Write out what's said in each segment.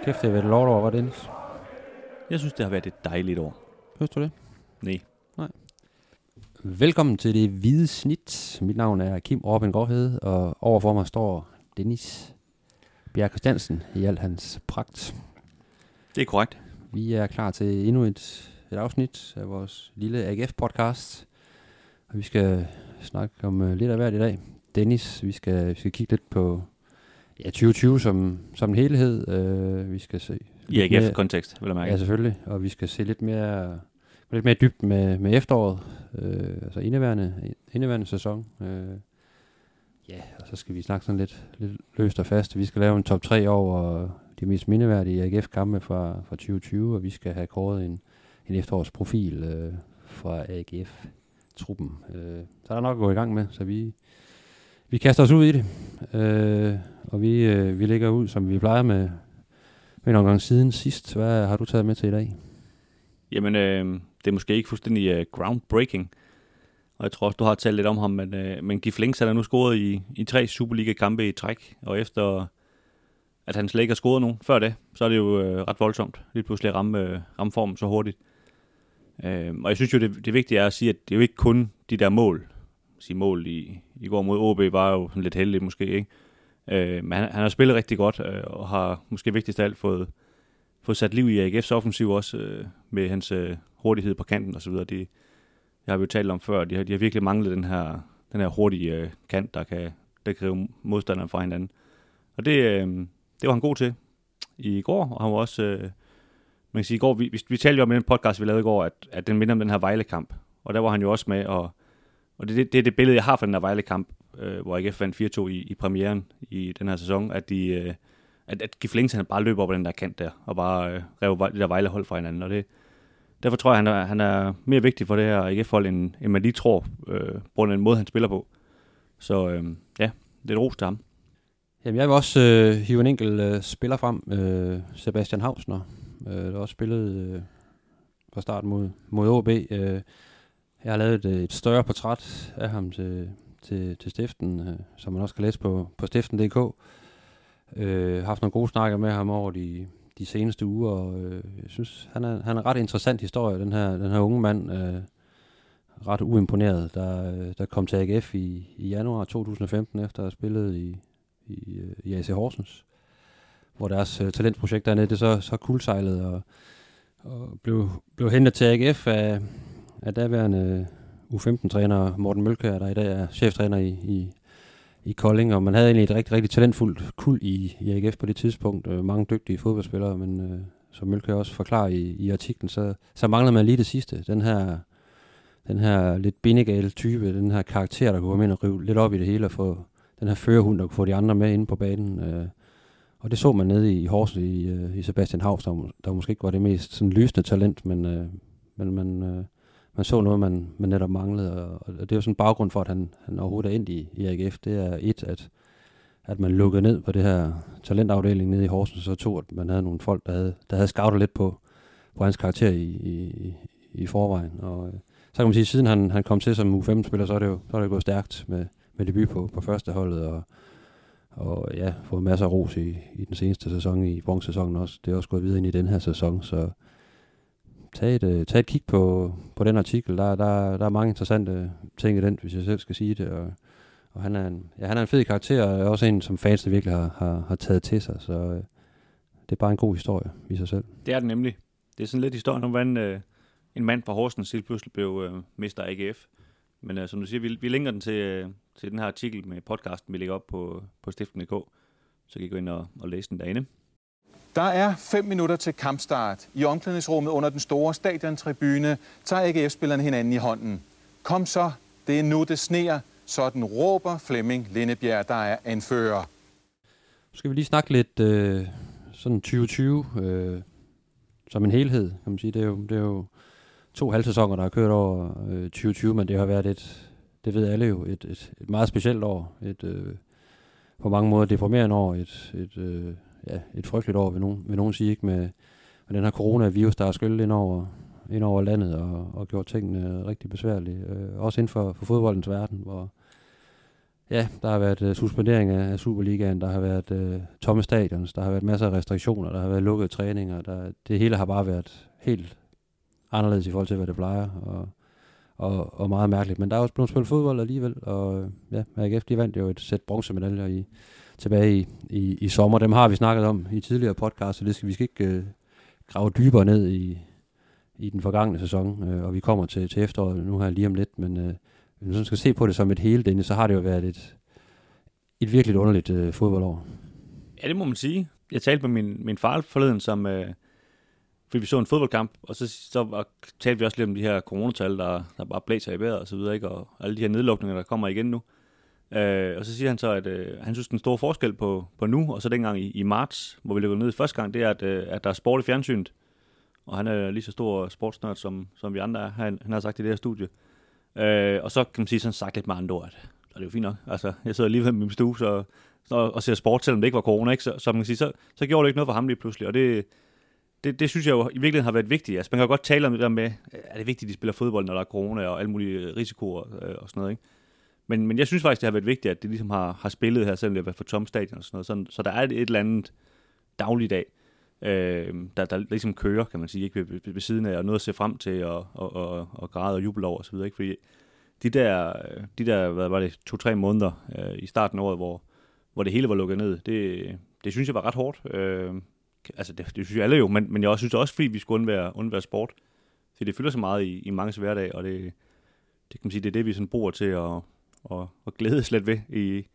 Og kæft, det har været et lort over, var det, Dennis? Jeg synes, det har været et dejligt år. Hørte du det? Nej. Velkommen til det hvide snit. Mit navn er Kim Robin Gårdhede, og overfor mig står Dennis Bjerg Christiansen i al hans pragt. Det er korrekt. Vi er klar til endnu et, et afsnit af vores lille AGF-podcast. Og vi skal snakke om uh, lidt af hvert i dag. Dennis, vi skal, vi skal kigge lidt på ja, 2020 som, som en helhed. Uh, vi skal se I AGF-kontekst, vil jeg mærke. Ja, selvfølgelig. Og vi skal se lidt mere, lidt mere dybt med, med efteråret. Øh, altså indeværende, indeværende sæson. Øh, ja, og så skal vi snakke sådan lidt, lidt løst og fast. Vi skal lave en top 3 over de mest mindeværdige AGF-kampe fra, fra 2020, og vi skal have kåret en, en efterårsprofil øh, fra AGF-truppen. Øh, så er der nok at gå i gang med, så vi, vi kaster os ud i det. Øh, og vi, øh, vi ligger ud, som vi plejer med, med en omgang siden sidst. Hvad har du taget med til i dag? Jamen, øh, det er måske ikke fuldstændig uh, groundbreaking. Og jeg tror også, du har talt lidt om ham, men, øh, men Gif Links han nu scoret i, i tre Superliga-kampe i træk. Og efter at han slet ikke har scoret nogen før det, så er det jo øh, ret voldsomt lige pludselig at ramme, øh, ramme formen så hurtigt. Øh, og jeg synes jo, det, det vigtige er at sige, at det er jo ikke kun de der mål. Sige mål i, i går mod OB var jo sådan lidt heldigt måske, ikke? Øh, men han, han har spillet rigtig godt, øh, og har måske vigtigst af alt fået, fået sat liv i AGF's offensiv også, øh, med hans øh, hurtighed på kanten og så videre. Det, det har vi jo talt om før. De har, de har virkelig manglet den her, den her hurtige øh, kant, der kan, der kan rive modstanderen fra hinanden. Og det, øh, det var han god til i går, og han var også... Øh, man kan sige, i går, vi, vi, vi talte jo om i den podcast, vi lavede i går, at, at den minder om den her Vejle-kamp. Og der var han jo også med, og, og det, det, det er det billede, jeg har fra den her Vejle-kamp, øh, hvor AGF vandt 4-2 i, i premieren i den her sæson, at de... Øh, at, at Giflings, han bare løber op på den der kant der, og bare øh, rev det der Vejle-hold fra hinanden. Og det, derfor tror jeg, han er, han er mere vigtig for det her AGF-hold, end, end man lige tror, øh, på grund af den måde, han spiller på. Så øh, ja, det er ros til ham. Jamen, jeg vil også øh, hive en enkelt øh, spiller frem. Øh, Sebastian Hausner, øh, der også spillede øh, fra start mod, mod OB. Øh, jeg har lavet et, øh, et større portræt af ham til, til, til stiften, øh, som man også kan læse på, på stiften.dk. Øh, haft nogle gode snakker med ham over de, de seneste uger, og øh, jeg synes, han er, han er en ret interessant historie, den her, den her unge mand. Øh, ret uimponeret, der, øh, der kom til AGF i, i januar 2015, efter at have spillet i, i, øh, i AC Horsens, hvor deres øh, talentprojekt dernede, det så, så kuldsejlede og, og blev, blev hentet til AGF af, af daværende U15-træner Morten Mølkær, der i dag er cheftræner i, i, i Kolding, og man havde egentlig et rigtig, rigtig talentfuldt kul i, i AGF på det tidspunkt. Øh, mange dygtige fodboldspillere, men øh, som Mølkær også forklarer i, i artiklen, så, så manglede man lige det sidste. Den her, den her lidt bindegale type, den her karakter, der kunne komme ind og rive lidt op i det hele og få, den her førerhund, der kunne få de andre med inde på banen. Øh, og det så man nede i Horsens i, øh, i Sebastian Havs, der, der måske ikke var det mest sådan lysende talent, men, øh, men man, øh, man så noget, man, man netop manglede. Og, og det er jo sådan en baggrund for, at han, han overhovedet er ind i, i AGF. Det er et, at, at man lukkede ned på det her talentafdeling nede i Horsens, og så to, at man havde nogle folk, der havde, der havde scoutet lidt på, på hans karakter i, i, i forvejen. Og øh, så kan man sige, at siden han, han kom til som U15-spiller, så er det jo så er det gået stærkt med, med debut på, på første holdet, og, og ja, fået masser af ros i, i den seneste sæson, i bronzesæsonen også. Det er også gået videre ind i den her sæson, så tag et, øh, tag et kig på, på den artikel. Der, der, der er mange interessante ting i den, hvis jeg selv skal sige det, og, og han, er en, ja, han er en fed karakter, og også en, som fansene virkelig har, har, har taget til sig, så øh, det er bare en god historie i sig selv. Det er det nemlig. Det er sådan lidt historien om, hvordan øh, en mand fra Horsens lige pludselig blev øh, mester AGF. Men øh, som du siger, vi, vi linker den til, øh, til den her artikel med podcasten, vi lægger op på, på stiften.dk. Så kan I gå ind og, og læse den derinde. Der er 5 minutter til kampstart. I omklædningsrummet under den store stadiontribune tager AGF-spillerne hinanden i hånden. Kom så, det er nu det sneer. Sådan råber Flemming Lindebjerg, der er anfører. Nu skal vi lige snakke lidt øh, sådan 2020 øh, som en helhed, kan man sige. Det er jo, det er jo to halvsæsoner, der har kørt over øh, 2020, men det har været et, det ved alle jo, et, et, et meget specielt år. Et øh, på mange måder deprimerende år. Et, et, øh, ja, et frygteligt år, vil nogen, vil nogen sige, ikke? Med, med den her coronavirus, der har skyllet ind over, ind over landet og, og gjort tingene rigtig besværlige. Øh, også inden for, for fodboldens verden, hvor ja, der har været øh, suspendering af, Superligaen, der har været øh, tomme stadions, der har været masser af restriktioner, der har været lukkede træninger, der, det hele har bare været helt anderledes i forhold til, hvad det plejer, og, og, og meget mærkeligt. Men der er også blevet spillet fodbold alligevel, og ja, AGF de vandt jo et sæt bronzemedaljer i, tilbage i, i, i sommer. Dem har vi snakket om i tidligere podcast, så det skal vi skal ikke øh, grave dybere ned i, i den forgangne sæson, øh, og vi kommer til, til efteråret nu her lige om lidt, men øh, hvis man skal se på det som et hele, Dennis, så har det jo været et, et virkelig underligt øh, fodboldår. Ja, det må man sige. Jeg talte med min, min far forleden, som, øh, fordi vi så en fodboldkamp, og så, så var, talte vi også lidt om de her coronatal, der, der bare blæser i vejret og så videre, ikke? og alle de her nedlukninger, der kommer igen nu. Øh, Øh, og så siger han så, at øh, han synes, den store forskel på, på nu, og så dengang i, i marts, hvor vi lukkede ned i første gang, det er, at, øh, at der er sport i fjernsynet. Og han er lige så stor sportsnørd, som, som vi andre er, han, han har sagt i det her studie. Øh, og så kan man sige sådan sagt lidt med andre ord, at og det er jo fint nok. Altså, jeg sidder lige ved min stue så, så, og ser sport, selvom det ikke var corona, ikke? Så, så, man kan sige, så, så gjorde det ikke noget for ham lige pludselig. Og det, det, det synes jeg jo i virkeligheden har været vigtigt. Altså, man kan jo godt tale om det der med, er det vigtigt, at de spiller fodbold, når der er corona og alle mulige risikoer øh, og sådan noget, ikke? Men, men jeg synes faktisk, det har været vigtigt, at det ligesom har, har spillet her, selvom det har været for tom stadion og sådan noget. Så, så der er et, et eller andet dagligdag, øh, der, der ligesom kører, kan man sige, ikke ved, ved, ved siden af, og noget at se frem til, og, og, og, og græde og juble over osv., ikke? Fordi de der, de der hvad var det, to-tre måneder øh, i starten af året, hvor, hvor det hele var lukket ned, det, det synes jeg var ret hårdt. Øh, altså det, det synes jeg alle jo, men, men jeg også synes også, fordi vi skulle undvære, undvære sport. Så det fylder så meget i, i mange hverdag, og det, det kan man sige, det er det, vi sådan bruger til at, og, og glæde lidt ved, i,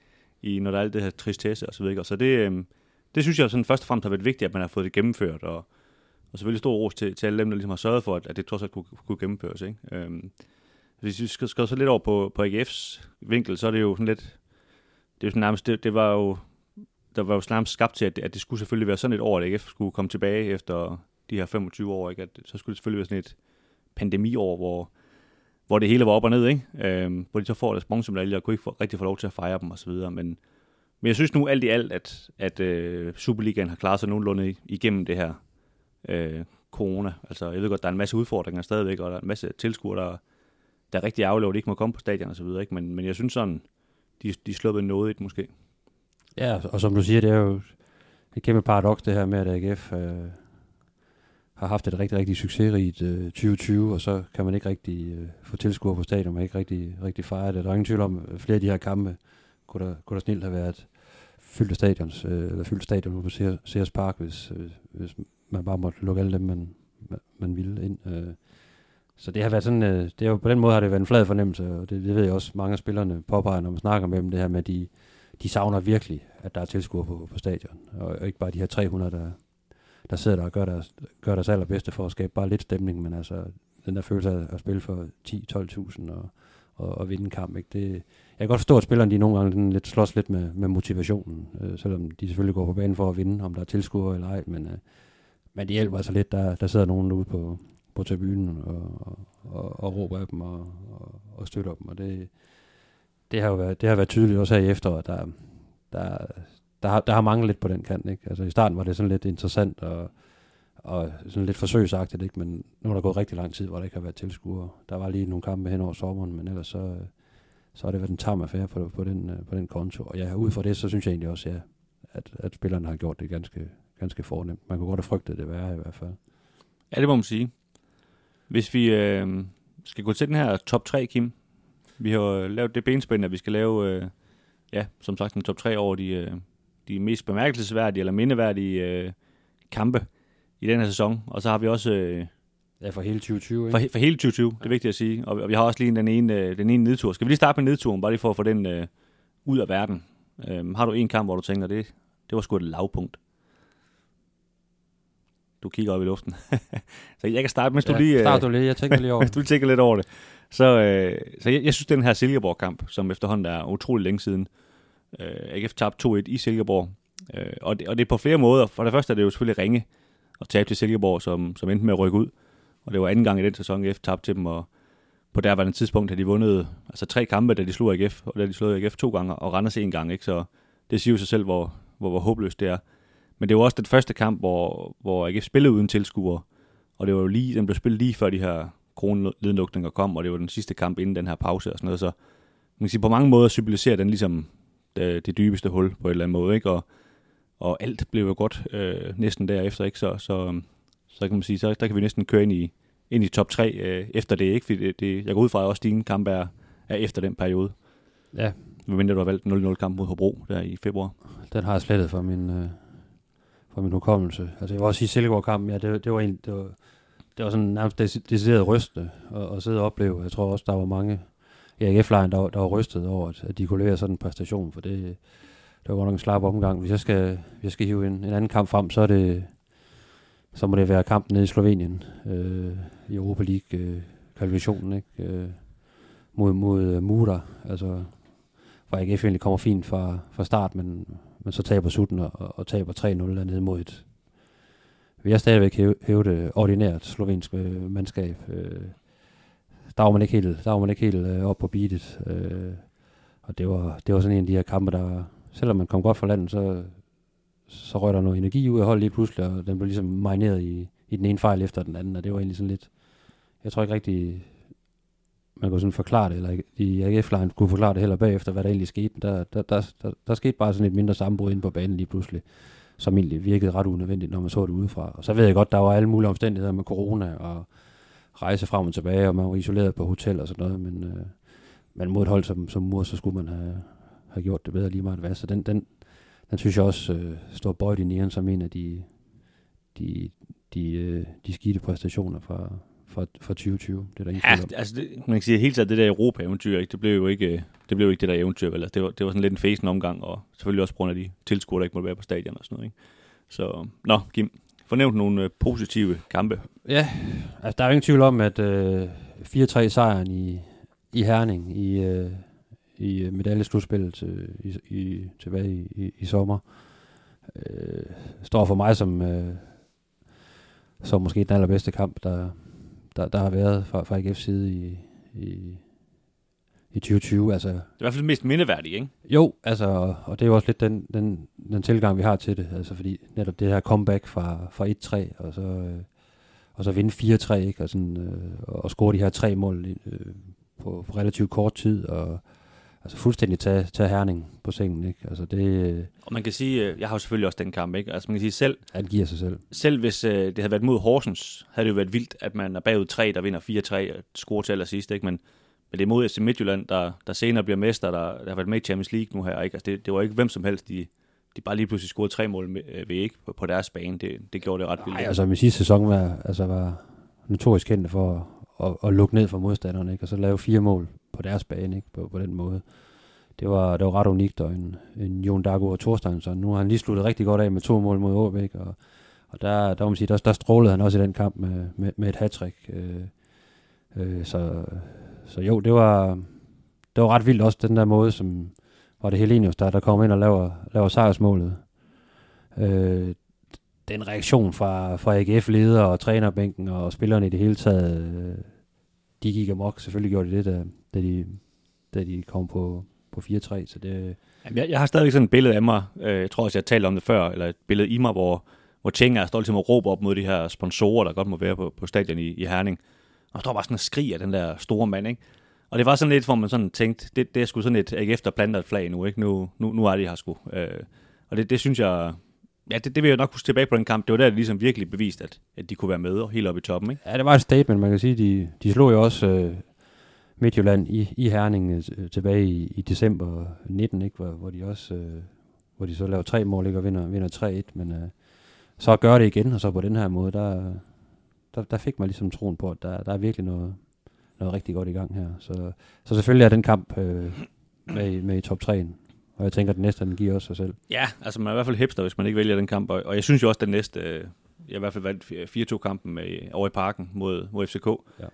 i, når der er alt det her tristesse og så videre. Så det, øhm, det synes jeg sådan først og fremmest har været vigtigt, at man har fået det gennemført, og, og selvfølgelig stor ros til, til alle dem, der ligesom har sørget for, at, at det trods alt kunne, kunne gennemføres. Ikke? Øhm, hvis vi skal, skal så lidt over på, på AGF's vinkel, så er det jo sådan lidt, det er jo sådan nærmest, det, det var jo der var jo nærmest skabt til, at det, at det skulle selvfølgelig være sådan et år, at AGF skulle komme tilbage efter de her 25 år, ikke? At, så skulle det selvfølgelig være sådan et pandemiår, hvor, hvor det hele var op og ned, ikke? Øhm, hvor de så får deres bronzemedaljer og kunne ikke få, rigtig få lov til at fejre dem osv., men, men jeg synes nu alt i alt, at, at øh, Superligaen har klaret sig nogenlunde igennem det her øh, corona. Altså, jeg ved godt, der er en masse udfordringer stadigvæk, og der er en masse tilskuere, der, der er rigtig ærgerlige, at de ikke må komme på stadion og så videre, ikke? Men, men jeg synes sådan, de, de sluppet noget i måske. Ja, og som du siger, det er jo et kæmpe paradoks det her med, at AGF øh, har haft et rigtig, rigtig succesrigt øh, 2020, og så kan man ikke rigtig øh, få tilskuer på stadion, man ikke rigtig, rigtig fejre det. Der er ingen tvivl om, at flere af de her kampe kunne der, kunne der snilt have været fyldt stadions, øh, eller fyldt stadion på Sears Park, hvis, øh, hvis man bare måtte lukke alle dem, man, man ville ind. Øh. Så det har været sådan, øh, det er jo på den måde har det været en flad fornemmelse, og det, det ved jeg også mange af spillerne påpeger, når man snakker med dem, det her med, at de, de savner virkelig, at der er tilskuere på, på stadion, og, og ikke bare de her 300, der, der sidder der og gør deres, gør deres allerbedste for at skabe bare lidt stemning, men altså den der følelse af at spille for 10-12.000 og, og, og vinde en kamp, ikke? Det, jeg kan godt forstå, at spillerne de nogle gange lidt, slås lidt med, med motivationen, øh, selvom de selvfølgelig går på banen for at vinde, om der er tilskuere eller ej, men, øh, men det hjælper altså lidt, der, der sidder nogen ude på, på tribunen og, og, og, og råber af dem og, og, og støtter dem, og det, det har jo været, det har været tydeligt også her i efteråret, der, der, der, har, der har manglet lidt på den kant. Ikke? Altså i starten var det sådan lidt interessant og, og sådan lidt forsøgsagtigt, ikke? men nu har der gået rigtig lang tid, hvor der ikke har været tilskuere. Der var lige nogle kampe hen over sommeren, men ellers så, så har det været en tam affære på, på, den, øh, på den konto. Og ja, ud fra det, så synes jeg egentlig også, ja, at, at spillerne har gjort det ganske, ganske fornemt. Man kunne godt have frygtet det værre i hvert fald. Ja, det må man sige. Hvis vi øh, skal gå til den her top 3, Kim, vi har lavet det benspænd, at vi skal lave, øh, ja, som sagt, en top 3 over de, øh, de mest bemærkelsesværdige eller mindeværdige øh, kampe i den her sæson. Og så har vi også... Øh, ja, for hele 2020, ikke? For, for hele 2020, det er vigtigt at sige. Og, og vi har også lige den ene, øh, den ene nedtur. Skal vi lige starte med nedturen, bare lige for at få den øh, ud af verden? Øh, har du en kamp, hvor du tænker, det, det var sgu et lavpunkt? Du kigger op i luften. så jeg kan starte, mens ja, du lige... Øh, start du lige, jeg tænker lige over du tænker lidt over det. Så, øh, så jeg, jeg synes, den her Silkeborg-kamp, som efterhånden er utrolig længe siden, øh, Øh, AGF tabte 2-1 i Silkeborg. Øh, og, det, og det er på flere måder. For det første er det jo selvfølgelig ringe at tabe til Silkeborg, som, som endte med at rykke ud. Og det var anden gang i den sæson, AGF tabte til dem, og på derværende tidspunkt at de vundet altså tre kampe, da de slog AGF, og da de slog AGF to gange, og Randers en gang. Ikke? Så det siger jo sig selv, hvor, hvor, hvor håbløst det er. Men det var også den første kamp, hvor, hvor AGF spillede uden tilskuere, og det var jo lige, den blev spillet lige før de her coronelidlukninger kom, og det var den sidste kamp inden den her pause og sådan noget, så man kan sige, på mange måder symboliserer den ligesom det, det dybeste hul på en eller anden måde, ikke? Og, og alt blev jo godt øh, næsten derefter, ikke? Så, så, så kan man sige, så der kan vi næsten køre ind i, ind i top 3 øh, efter det, ikke? Fordi det, det, jeg går ud fra, at også dine kampe er, er efter den periode. Ja. Medmindre du har valgt 0-0 kamp mod Hobro der i februar. Den har jeg slettet for min, øh, for min hukommelse. Altså jeg vil også sige, Silkeborg-kampen, ja, det, det var en, det var, det var sådan nærmest decideret rystende at, at sidde og opleve. Jeg tror også, der var mange i f der, der var rystet over, at, at de kunne levere sådan en præstation, for det, det var godt nok en slap omgang. Hvis jeg skal, hvis jeg skal hive en, en anden kamp frem, så er det, så må det være kampen nede i Slovenien øh, i Europa League øh, kvalifikationen, ikke? Øh, mod, mod uh, Muda, altså hvor AGF egentlig kommer fint fra, fra start, men, men så taber sutten og, og taber 3-0 dernede mod et, vi har stadigvæk hævet det ordinært slovensk øh, mandskab. Øh, der var man ikke helt, der var man ikke helt øh, op på beatet. Øh, og det var, det var sådan en af de her kampe, der, selvom man kom godt fra landet, så, så røg der noget energi ud af holdet lige pludselig, og den blev ligesom marineret i, i den ene fejl efter den anden, og det var egentlig sådan lidt, jeg tror ikke rigtig, man kunne sådan forklare det, eller i AGF-line kunne forklare det heller bagefter, hvad der egentlig skete. Der, der, der, der, der skete bare sådan et mindre sammenbrud inde på banen lige pludselig, som egentlig virkede ret unødvendigt, når man så det udefra. Og så ved jeg godt, der var alle mulige omstændigheder med corona og rejse frem og tilbage, og man var isoleret på hotel og sådan noget, men, øh, men mod et hold som, som Mur, så skulle man have, have gjort det bedre lige meget hvad. Så den, den, den synes jeg også øh, står bøjt i næren som en af de, de, de, øh, de skidte præstationer fra, fra, fra 2020. Det er der ja, altså det, man kan sige, helt taget det der Europa-eventyr, ikke? det blev jo ikke det, blev jo ikke det der eventyr, vel? Altså, det, var, det var sådan lidt en fæsen omgang, og selvfølgelig også på grund af de tilskuere, der ikke måtte være på stadion og sådan noget. Ikke? Så, nå, Kim, fornævnt nogle øh, positive kampe. Ja, altså der er jo ingen tvivl om, at øh, 4-3 sejren i, i Herning i, øh, i øh, medaljeslutspillet til, i, i, tilbage i, i, i sommer øh, står for mig som, øh, som måske den allerbedste kamp, der, der, der har været fra, fra AGF's side i, i, i 2020. Altså, det er i hvert fald mest mindeværdigt, ikke? Jo, altså, og det er jo også lidt den, den, den tilgang, vi har til det. Altså, fordi netop det her comeback fra, fra 1-3, og så, øh, og så vinde 4-3, ikke? Og, sådan, øh, og score de her tre mål øh, på, på relativt kort tid, og altså fuldstændig tage, tage herning på sengen, ikke? Altså det... Øh, og man kan sige, øh, jeg har jo selvfølgelig også den kamp, ikke? Altså man kan sige selv... Ja, det giver sig selv. Selv hvis øh, det havde været mod Horsens, havde det jo været vildt, at man er bagud 3, der vinder 4-3 og scorer til allersidst, ikke? Men men det er mod FC Midtjylland, der, der senere bliver mester, der, der har været med i Champions League nu her. Ikke? Altså det, det var ikke hvem som helst, de, de bare lige pludselig scorede tre mål med, øh, ved ikke på, på deres bane. Det, det gjorde det ret vildt. Nej, altså min sidste sæson var, altså var notorisk kendt for at, at, at, lukke ned for modstanderne, ikke? og så lave fire mål på deres bane ikke? På, på den måde. Det var, det var ret unikt, og en, en Jon Dago og Thorsteinsson. Nu har han lige sluttet rigtig godt af med to mål mod Aarhus, og, og der, der, må man sige, der, der strålede han også i den kamp med, med, med et hat øh, øh, så, så jo, det var, det var ret vildt også, den der måde, som var det Helenius, der, der kom ind og laver, laver sejrsmålet. Øh, den reaktion fra, fra AGF-leder og trænerbænken og spillerne i det hele taget, øh, de gik amok. Selvfølgelig gjorde de det, da, da, de, da de kom på, på 4-3. Så det, Jamen, jeg, jeg har stadigvæk sådan et billede af mig, øh, jeg tror også, jeg har talt om det før, eller et billede i mig, hvor, hvor Tjenga er stolt ligesom til at råbe op mod de her sponsorer, der godt må være på, på stadion i, i Herning. Og står bare sådan og skriger den der store mand, ikke? Og det var sådan lidt, hvor man sådan tænkte, det, det er sgu sådan et ikke efter planter et flag nu, ikke? Nu, nu, nu er de her sgu. Øh, og det, det synes jeg, ja, det, det vil jeg nok huske tilbage på den kamp. Det var der, det ligesom virkelig bevist, at, at de kunne være med og helt oppe i toppen, ikke? Ja, det var et statement, man kan sige. De, de slog jo også øh, Midtjylland i, i Herning øh, tilbage i, i december 19, ikke? Hvor, hvor de også, øh, hvor de så laver tre mål, ikke? Og vinder, vinder 3-1, men øh, så gør det igen, og så på den her måde, der, der, der fik man ligesom troen på, at der, der er virkelig noget, noget rigtig godt i gang her. Så, så selvfølgelig er den kamp øh, med, med i top 3'en. Og jeg tænker, at den næste, den giver også sig selv. Ja, altså man er i hvert fald hipster, hvis man ikke vælger den kamp. Og, og jeg synes jo også, at den næste, øh, jeg i hvert fald valgt 4-2-kampen med, over i parken mod, mod FCK. Ja.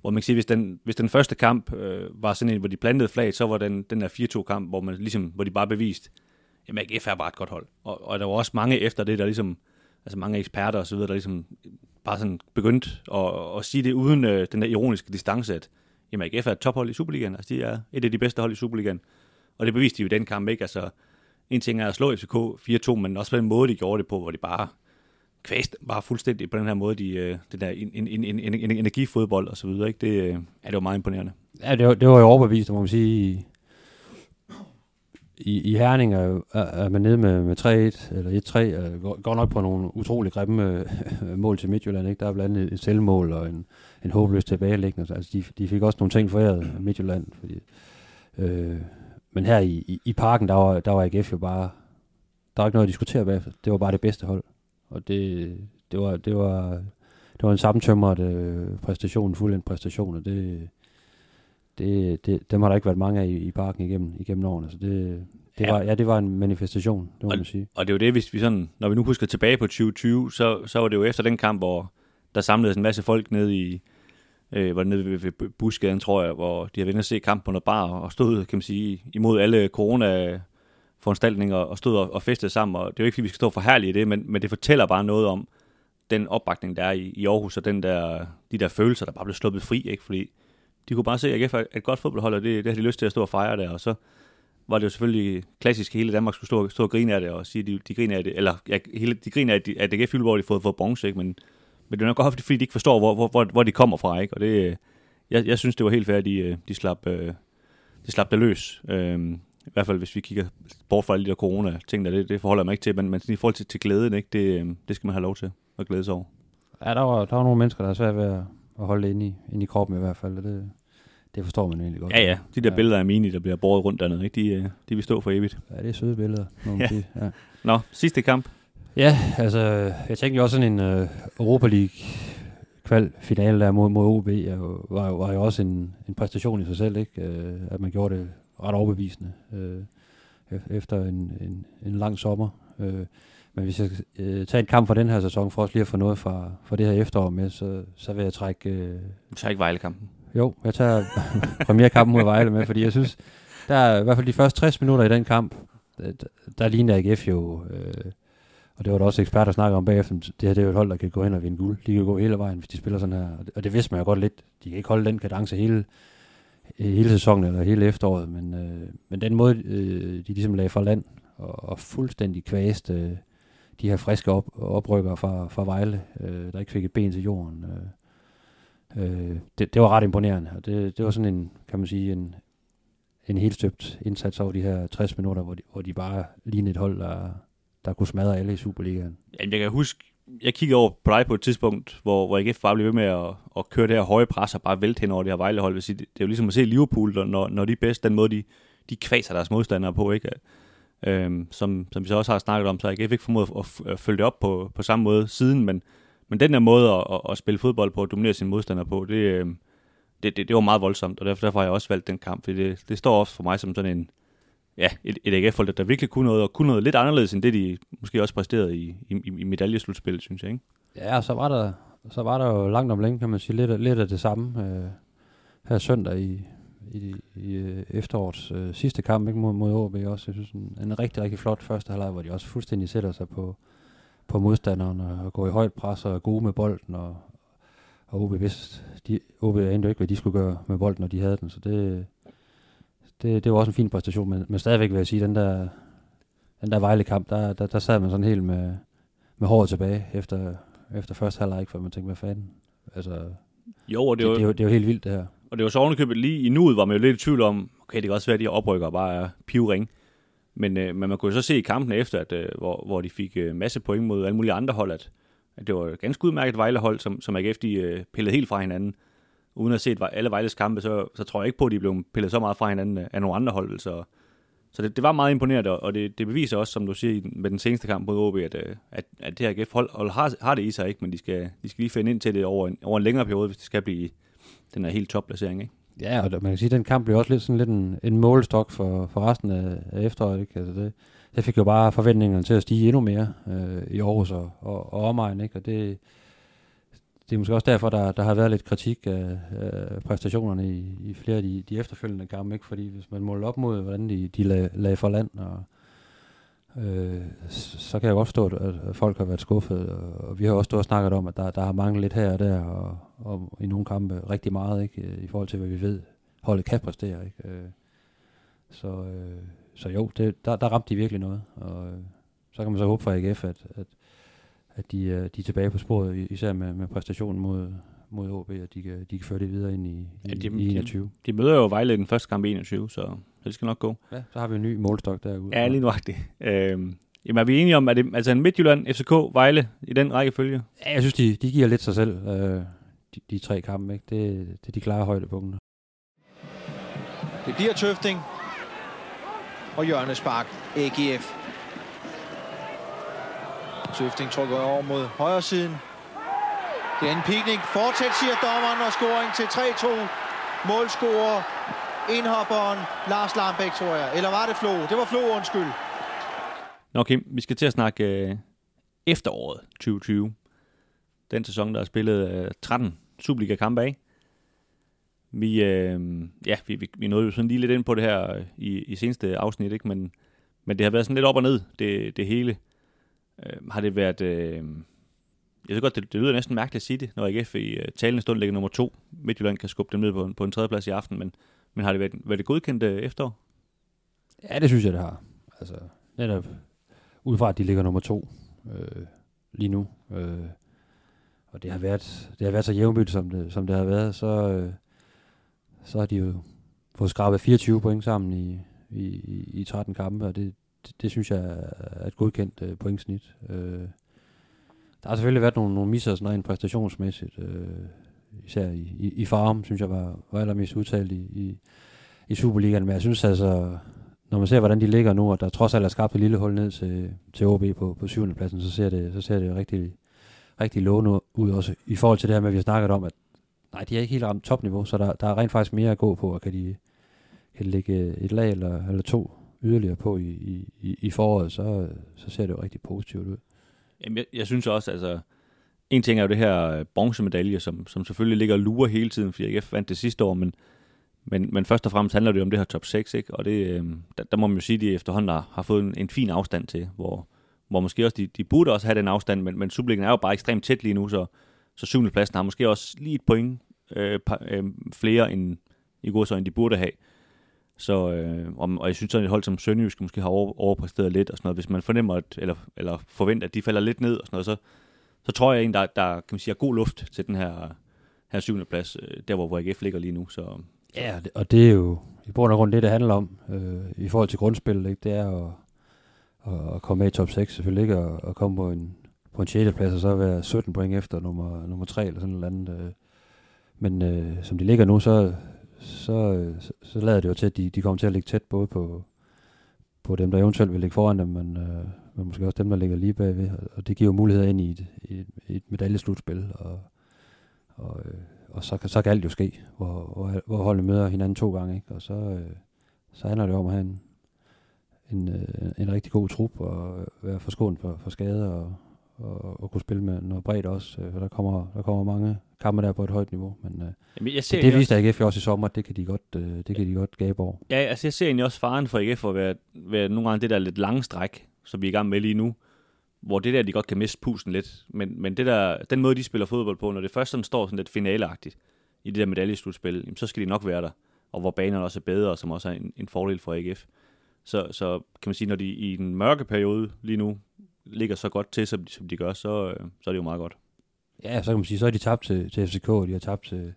Hvor man kan sige, hvis den, hvis den første kamp øh, var sådan en, hvor de plantede flag, så var den, den der 4-2-kamp, hvor, man ligesom, hvor de bare beviste, at AGF er bare et godt hold. Og, og der var også mange efter det, der ligesom, altså mange eksperter og så videre, der ligesom bare sådan begyndt at, at sige det uden øh, den der ironiske distance, at jamen, AGF er et tophold i Superligaen. Altså, de er et af de bedste hold i Superligaen. Og det beviste de jo i den kamp, ikke? Altså, en ting er at slå FCK 4-2, men også på den måde, de gjorde det på, hvor de bare kvæst bare fuldstændig på den her måde, de, øh, der en, en, en, en, en energifodbold og så videre, ikke? Det, øh, er det var meget imponerende. Ja, det var, det var jo overbevist, må man sige, i, i Herning er, er, man nede med, med 3-1 eller 1-3, går, går nok på nogle utrolig grimme øh, mål til Midtjylland. Ikke? Der er blandt andet et selvmål og en, en håbløs tilbagelæggende. Altså, de, de fik også nogle ting foræret Midtjylland. Fordi, øh, men her i, i, i parken, der var, der var AGF jo bare... Der var ikke noget at diskutere bagefter. Det var bare det bedste hold. Og det, det var, det var, det var en sammentømret øh, præstation, en fuldendt præstation, og det, det, det, dem har der ikke været mange af i, i parken igennem, igennem årene, så det, det, ja. Var, ja, det var en manifestation, det må og, man sige. Og det er jo det, hvis vi sådan, når vi nu husker tilbage på 2020, så, så var det jo efter den kamp, hvor der samledes en masse folk ned i, øh, var nede ved, ved Busgaden, tror jeg, hvor de har været at se kampen på noget bar, og stod, kan man sige, imod alle corona foranstaltninger, og stod og, og festede sammen, og det er jo ikke, fordi vi skal stå for herlige i det, men, men det fortæller bare noget om den opbakning, der er i, i Aarhus, og den der, de der følelser, der bare blev sluppet fri, ikke? fordi de kunne bare se, at AGF er et godt fodboldhold, og det, det har de lyst til at stå og fejre der, og så var det jo selvfølgelig klassisk, at hele Danmark skulle stå, stå og grine af det, og sige, at de, de griner af det, eller ja, hele, de griner af, at, at AGF hvor de har fået, fået bronze, ikke? Men, men det er nok godt, fordi de ikke forstår, hvor, hvor, hvor, hvor de kommer fra, ikke? og det, jeg, jeg synes, det var helt fair, at de, øh, de slap, øh, de slap det løs. Øhm, I hvert fald, hvis vi kigger bort fra alle de der corona-ting, der, det, det forholder jeg mig ikke til, men, men i forhold til, til glæden, ikke? Det, øh, det skal man have lov til at glæde sig over. Ja, der var, der var nogle mennesker, der er svært ved at, at holde det inde i, inde i kroppen i hvert fald, og det, det forstår man egentlig godt. Ja, ja. De der ja. billeder af Mini, der bliver båret rundt dernede, ikke? De, øh, de vil stå for evigt. Ja, det er søde billeder, må man ja. sige. Ja. Nå, sidste kamp. Ja, altså, jeg tænkte jo også sådan en uh, Europa League kval finale der mod, mod OB var, var jo også en, en præstation i sig selv, ikke? Uh, at man gjorde det ret overbevisende uh, efter en, en, en lang sommer. Uh, men hvis jeg uh, tager en kamp fra den her sæson, for også lige at få noget fra, fra det her efterår med, så, så vil jeg trække... Uh, du tager ikke Vejle-kampen? Jo, jeg tager premierkampen mod Vejle med, fordi jeg synes, der er i hvert fald de første 60 minutter i den kamp, der, der ligner AGF jo, øh, og det var der også eksperter, der snakker om bagefter, det her det er jo et hold, der kan gå hen og vinde guld. De kan gå hele vejen, hvis de spiller sådan her, og det vidste man jo godt lidt. De kan ikke holde den kadence hele, hele sæsonen eller hele efteråret, men, øh, men den måde, øh, de ligesom lagde for land og, og fuldstændig kvæste øh, de her friske op, oprykker fra, fra Vejle, øh, der ikke fik et ben til jorden. Øh, øh, det, det var ret imponerende, og det, det var sådan en, kan man sige, en, en helt støbt indsats over de her 60 minutter, hvor de, hvor de bare lignede et hold, der, der kunne smadre alle i Superligaen. Jamen, jeg kan huske, jeg kiggede over på dig på et tidspunkt, hvor, hvor IKF bare blev ved med at, at køre det her høje pres og bare vælte hen over det her Vejlehold. Det, det er jo ligesom at se Liverpool, når, når de er bedst, den måde, de, de kvaser deres modstandere på, ikke? Øhm, som, som vi så også har snakket om, så AGF ikke formået at, at følge det op på, på samme måde siden, men men den der måde at, at, at spille fodbold på, at dominere sine modstandere på, det, øh, det, det, det var meget voldsomt, og derfor, derfor har jeg også valgt den kamp, fordi det, det står også for mig som sådan en, ja, et, et AGF-hold, der virkelig kunne noget, og kunne noget lidt anderledes, end det de måske også præsterede i, i, i medaljeslutspillet, synes jeg, ikke? Ja, så var der, så var der jo langt om længe, kan man sige, lidt, lidt af det samme øh, her søndag i, i, i øh, efterårets øh, sidste kamp ikke, mod, mod OB også. Jeg synes, en, en rigtig, rigtig flot første halvleg, hvor de også fuldstændig sætter sig på, på modstanderen og gå i højt pres og er gode med bolden. Og, og OB, vidste, de, OB anede jo ikke, hvad de skulle gøre med bolden, når de havde den. Så det, det, det var også en fin præstation. Men, men stadigvæk vil jeg sige, den der, den der Vejle-kamp, der, der, der sad man sådan helt med, med håret tilbage efter, efter første halvleg, for man tænkte, hvad fanden? Altså, jo, og det, det, var, det, det, var, det var helt vildt, det her. Og det var så ovenikøbet lige i nuet, var man jo lidt i tvivl om, okay, det kan også være, at de oprykker bare er pivring. Men, øh, men man kunne jo så se i kampen efter, at, øh, hvor, hvor de fik øh, masse point mod alle mulige andre hold, at, at det var et ganske udmærket Vejlehold, som, som AGF de, øh, pillede helt fra hinanden. Uden at se alle Vejles kampe, så, så tror jeg ikke på, at de blev pillet så meget fra hinanden af nogle andre hold. Så, så det, det var meget imponerende, og det, det beviser også, som du siger, med den seneste kamp mod OB, at, øh, at, at det her AGF-hold har, har det i sig, ikke? men de skal, de skal lige finde ind til det over en, over en længere periode, hvis det skal blive den er helt topplacering. Ikke? Ja, og man kan sige, at den kamp blev også lidt sådan lidt en, en målestok for, for resten af, af efteråret. Ikke? Altså det, det fik jo bare forventningerne til at stige endnu mere øh, i Aarhus og, og, og omegn. Ikke? Og det, det er måske også derfor, der, der har været lidt kritik af, af præstationerne i, i flere af de, de efterfølgende kampe. Ikke? Fordi hvis man måler op mod, hvordan de, de lag, lagde for land og, øh, så kan jeg godt forstå, at folk har været skuffet, og vi har også stået og snakket om, at der, der har manglet lidt her og der, og, og i nogle kampe rigtig meget, ikke, i forhold til, hvad vi ved, holdet kan præstere. Ikke? Øh, så, øh, så jo, det, der, der ramte de virkelig noget, og øh, så kan man så håbe for AGF, at, at, at de, de er tilbage på sporet, især med, med præstationen mod, mod OB, og de kan, de kan føre det videre ind i, ja, de, i 21. De, de møder jo Vejle den første kamp i 21, så det skal nok gå. Ja, så har vi en ny målstok derude. Ja, lige nuagtigt. Øhm, jamen, er vi enige om, at det altså en Midtjylland, FCK, Vejle i den rækkefølge? Ja, jeg synes, de, de giver lidt sig selv, øh, de, de tre kampe. Ikke? Det, det er de klare højdepunkter. Det bliver Tøfting og hjørnespark AGF. Tøfting trykker over mod højre siden. Det er en pikning. Fortsæt, siger dommeren, og scoring til 3-2. Målscorer indhopperen Lars Lambæk, tror jeg. Eller var det Flo? Det var Flo, undskyld. Nå, okay, vi skal til at snakke øh, efteråret 2020. Den sæson, der er spillet øh, 13 Superliga-kampe af. Vi, øh, ja, vi, vi, vi nåede jo sådan lige lidt ind på det her øh, i, i seneste afsnit, ikke? Men, men det har været sådan lidt op og ned, det, det hele. Øh, har det været... Øh, jeg ved godt, det, det lyder næsten mærkeligt at sige det, når AGF i uh, talende stund ligger nummer to. Midtjylland kan skubbe dem ned på en, på en tredjeplads i aften, men, men har det været, været det godkendt øh, efterår? Ja, det synes jeg, det har. Altså, netop ud fra, at de ligger nummer to øh, lige nu. Øh, og det har været, det har været så jævnbyt, som det, som det har været, så, øh, så har de jo fået skrabet 24 point sammen i, i, i 13 kampe, og det, det, det synes jeg er et godkendt øh, pointsnit. Øh, der har selvfølgelig været nogle, nogle misser sådan rent præstationsmæssigt, øh, især i, i, i Farum, synes jeg var, var allermest udtalt i, i, i Superligaen, men jeg synes altså, når man ser, hvordan de ligger nu, og der trods alt er skabt et lille hul ned til, til OB på, på syvende pladsen, så ser det, så ser det rigtig, rigtig lovende ud også i forhold til det her med, at vi har snakket om, at nej, de er ikke helt ramt topniveau, så der, der er rent faktisk mere at gå på, og kan de, kan de lægge øh, et lag eller, eller to yderligere på i, i, i foråret, så, så ser det jo rigtig positivt ud. Jamen, jeg, jeg synes også, altså, en ting er jo det her øh, bronzemedalje, som, som selvfølgelig ligger og lurer hele tiden, fordi AGF vandt det sidste år, men, men, men først og fremmest handler det jo om det her top 6, ikke? og det, øh, der, der må man jo sige, at de efterhånden har, har fået en, en fin afstand til, hvor, hvor måske også de, de burde også have den afstand, men, men Superligaen er jo bare ekstremt tæt lige nu, så, så syvende pladsen har måske også lige et point øh, par, øh, flere end i går så end de burde have. Så, øh, og, og jeg synes, sådan et hold som Sønderjysk måske har over, overpræsteret lidt, og sådan noget. hvis man fornemmer, at, eller, eller forventer, at de falder lidt ned, og sådan noget, så, så tror jeg egentlig, der, der kan man sige, er god luft til den her, her syvende plads, øh, der hvor, hvor AGF ligger lige nu. Så, Ja, og det er jo i bund og grund det, det handler om øh, i forhold til grundspillet. Ikke? Det er at, at, komme med i top 6, selvfølgelig ikke at, at komme på en, på en 6. plads, og så være 17 point efter nummer, nummer 3 eller sådan noget andet. Øh. Men øh, som de ligger nu, så, så, øh, så, så lader det jo til, at de, de kommer til at ligge tæt både på, på dem, der eventuelt vil ligge foran dem, men, øh, men måske også dem, der ligger lige bagved. Og det giver jo muligheder ind i et, i et, et medaljeslutspil, og, og, øh, og så, kan, så kan alt jo ske, hvor, hvor, hvor holdene møder hinanden to gange, ikke? og så, øh, så handler det om at have en, en, øh, en rigtig god trup, og være forskånet for, for skader, og, og, og kunne spille med noget bredt også, øh, for der kommer, der kommer mange kampe der på et højt niveau, men øh, Jamen, jeg ser det, det viste AGF også i sommer, det kan de godt, øh, det kan de godt gabe over. Ja, altså jeg ser egentlig også faren for AGF at være, være nogle gange det der lidt lange stræk, som vi er i gang med lige nu, hvor det der, de godt kan miste pusten lidt. Men, men det der, den måde, de spiller fodbold på, når det først sådan står sådan lidt finaleagtigt i det der medaljeslutspil, jamen, så skal de nok være der. Og hvor banerne også er bedre, og som også er en, en fordel for AGF. Så, så kan man sige, når de i den mørke periode lige nu ligger så godt til, som de, som de gør, så, øh, så er det jo meget godt. Ja, så kan man sige, så er de tabt til, til FCK, og de har tabt til,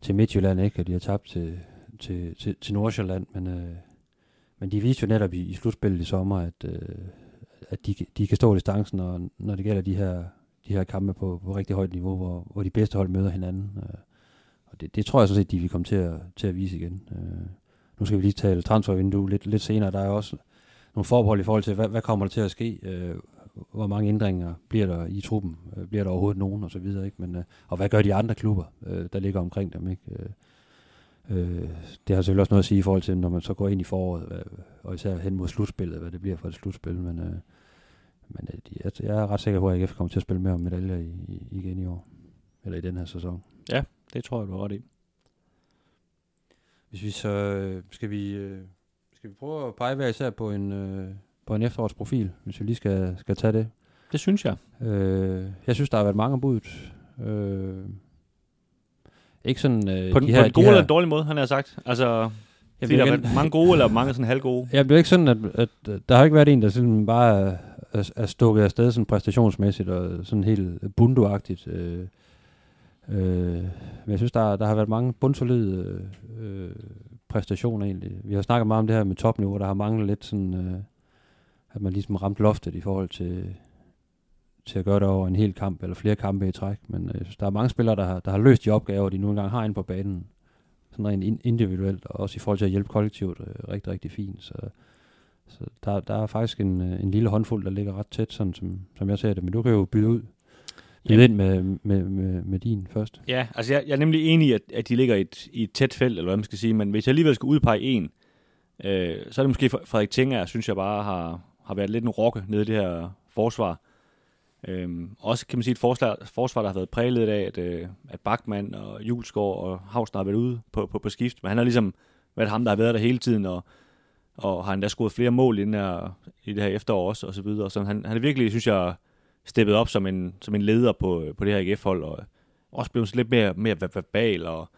til Midtjylland, ikke? og de har tabt til, til, til, til Nordsjælland, men, øh, men de viste jo netop i, i slutspillet i sommer, at, øh, at de, de kan stå distancen, når, når det gælder de her, de her kampe på, på rigtig højt niveau, hvor, hvor de bedste hold møder hinanden. Øh, og det, det tror jeg sådan set, de vil komme til at, til at vise igen. Øh, nu skal vi lige tale transfervindue lidt, lidt senere. Der er også nogle forbehold i forhold til, hvad, hvad kommer der til at ske? Øh, hvor mange ændringer bliver der i truppen? Øh, bliver der overhovedet nogen? Og så videre, ikke? Men, øh, og hvad gør de andre klubber, øh, der ligger omkring dem? Ikke? Øh, øh, det har selvfølgelig også noget at sige i forhold til, når man så går ind i foråret, hvad, og især hen mod slutspillet, hvad det bliver for et slutspil. Men, øh, men øh, jeg, jeg er ret sikker på, at AGF kommer til at spille mere om medaljer i, i, igen i år. Eller i den her sæson. Ja, det tror jeg, du har ret i. Hvis vi så øh, skal vi øh, skal vi prøve at pege hver især på en øh, på en efterårsprofil, hvis vi lige skal, skal tage det. Det synes jeg. Øh, jeg synes der har været mange budt. Øh, ikke sådan øh, På den, de på her, den gode de her, eller dårlige måde, han har sagt. Altså, Jamen, der har været mange gode, eller mange sådan halvgode. Ja, det er ikke sådan, at, at, at der har ikke været en, der sådan bare er, er, er stukket afsted sådan præstationsmæssigt og sådan helt bunduagtigt. Øh, øh, men jeg synes, der, der har været mange bundsolide øh, præstation egentlig. Vi har snakket meget om det her med topniveau, der har manglet lidt sådan, øh, at man ligesom ramt loftet i forhold til, til at gøre det over en hel kamp, eller flere kampe i træk. Men øh, der er mange spillere, der har, der har løst de opgaver, de nu engang har inde på banen, sådan rent individuelt, og også i forhold til at hjælpe kollektivt øh, rigtig, rigtig fint. Så, så der, der er faktisk en, øh, en lille håndfuld, der ligger ret tæt, sådan som, som jeg ser det. Men du kan jo byde ud byde ind med, med, med, med din først. Ja, altså jeg, jeg er nemlig enig i, at, at de ligger i et, i et tæt felt, eller hvad man skal sige, men hvis jeg alligevel skal udpege en, øh, så er det måske Frederik Tinger, synes jeg bare har, har været lidt en rokke nede i det her forsvar. Øhm, også kan man sige et forsvar, forsvar, der har været præget af, at, øh, at Bachmann og Julesgaard og Havsner har været ude på, på, på skift, men han har ligesom været ham, der har været der hele tiden, og, og har endda scoret flere mål i, den her, i det her efterår også, og så videre. Så han, han er virkelig, synes jeg, steppet op som en, som en leder på, øh, på det her AGF-hold, øh, og også blevet lidt mere, mere verbal, og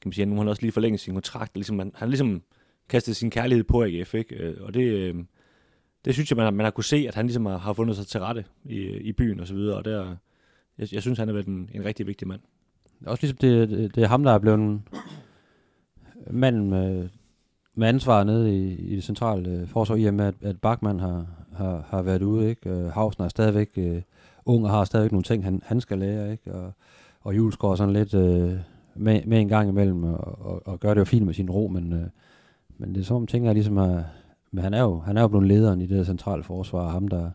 kan man sige, nu har han også lige forlænget sin kontrakt, og ligesom, han, han ligesom kastet sin kærlighed på AGF, ikke? Øh, og det, det synes jeg, man har, man har kunne se, at han ligesom har, har fundet sig til rette i, i byen og så videre, og der, jeg, jeg synes, han har været en, en rigtig vigtig mand. Også ligesom det, det, det er ham, der er blevet manden med, ansvar nede i, i det centrale øh, forsvar, i og med, at, at Bachmann har, har, har været ude. Ikke? Øh, Havsen er stadigvæk øh, ung og har stadigvæk nogle ting, han, han skal lære. Ikke? Og, og Jules går sådan lidt øh, med, med en gang imellem og, og, og gør det jo fint med sin ro, men, øh, men det er sådan tænker jeg ligesom at, Men han er jo, han er jo blevet lederen i det centrale forsvar, ham der,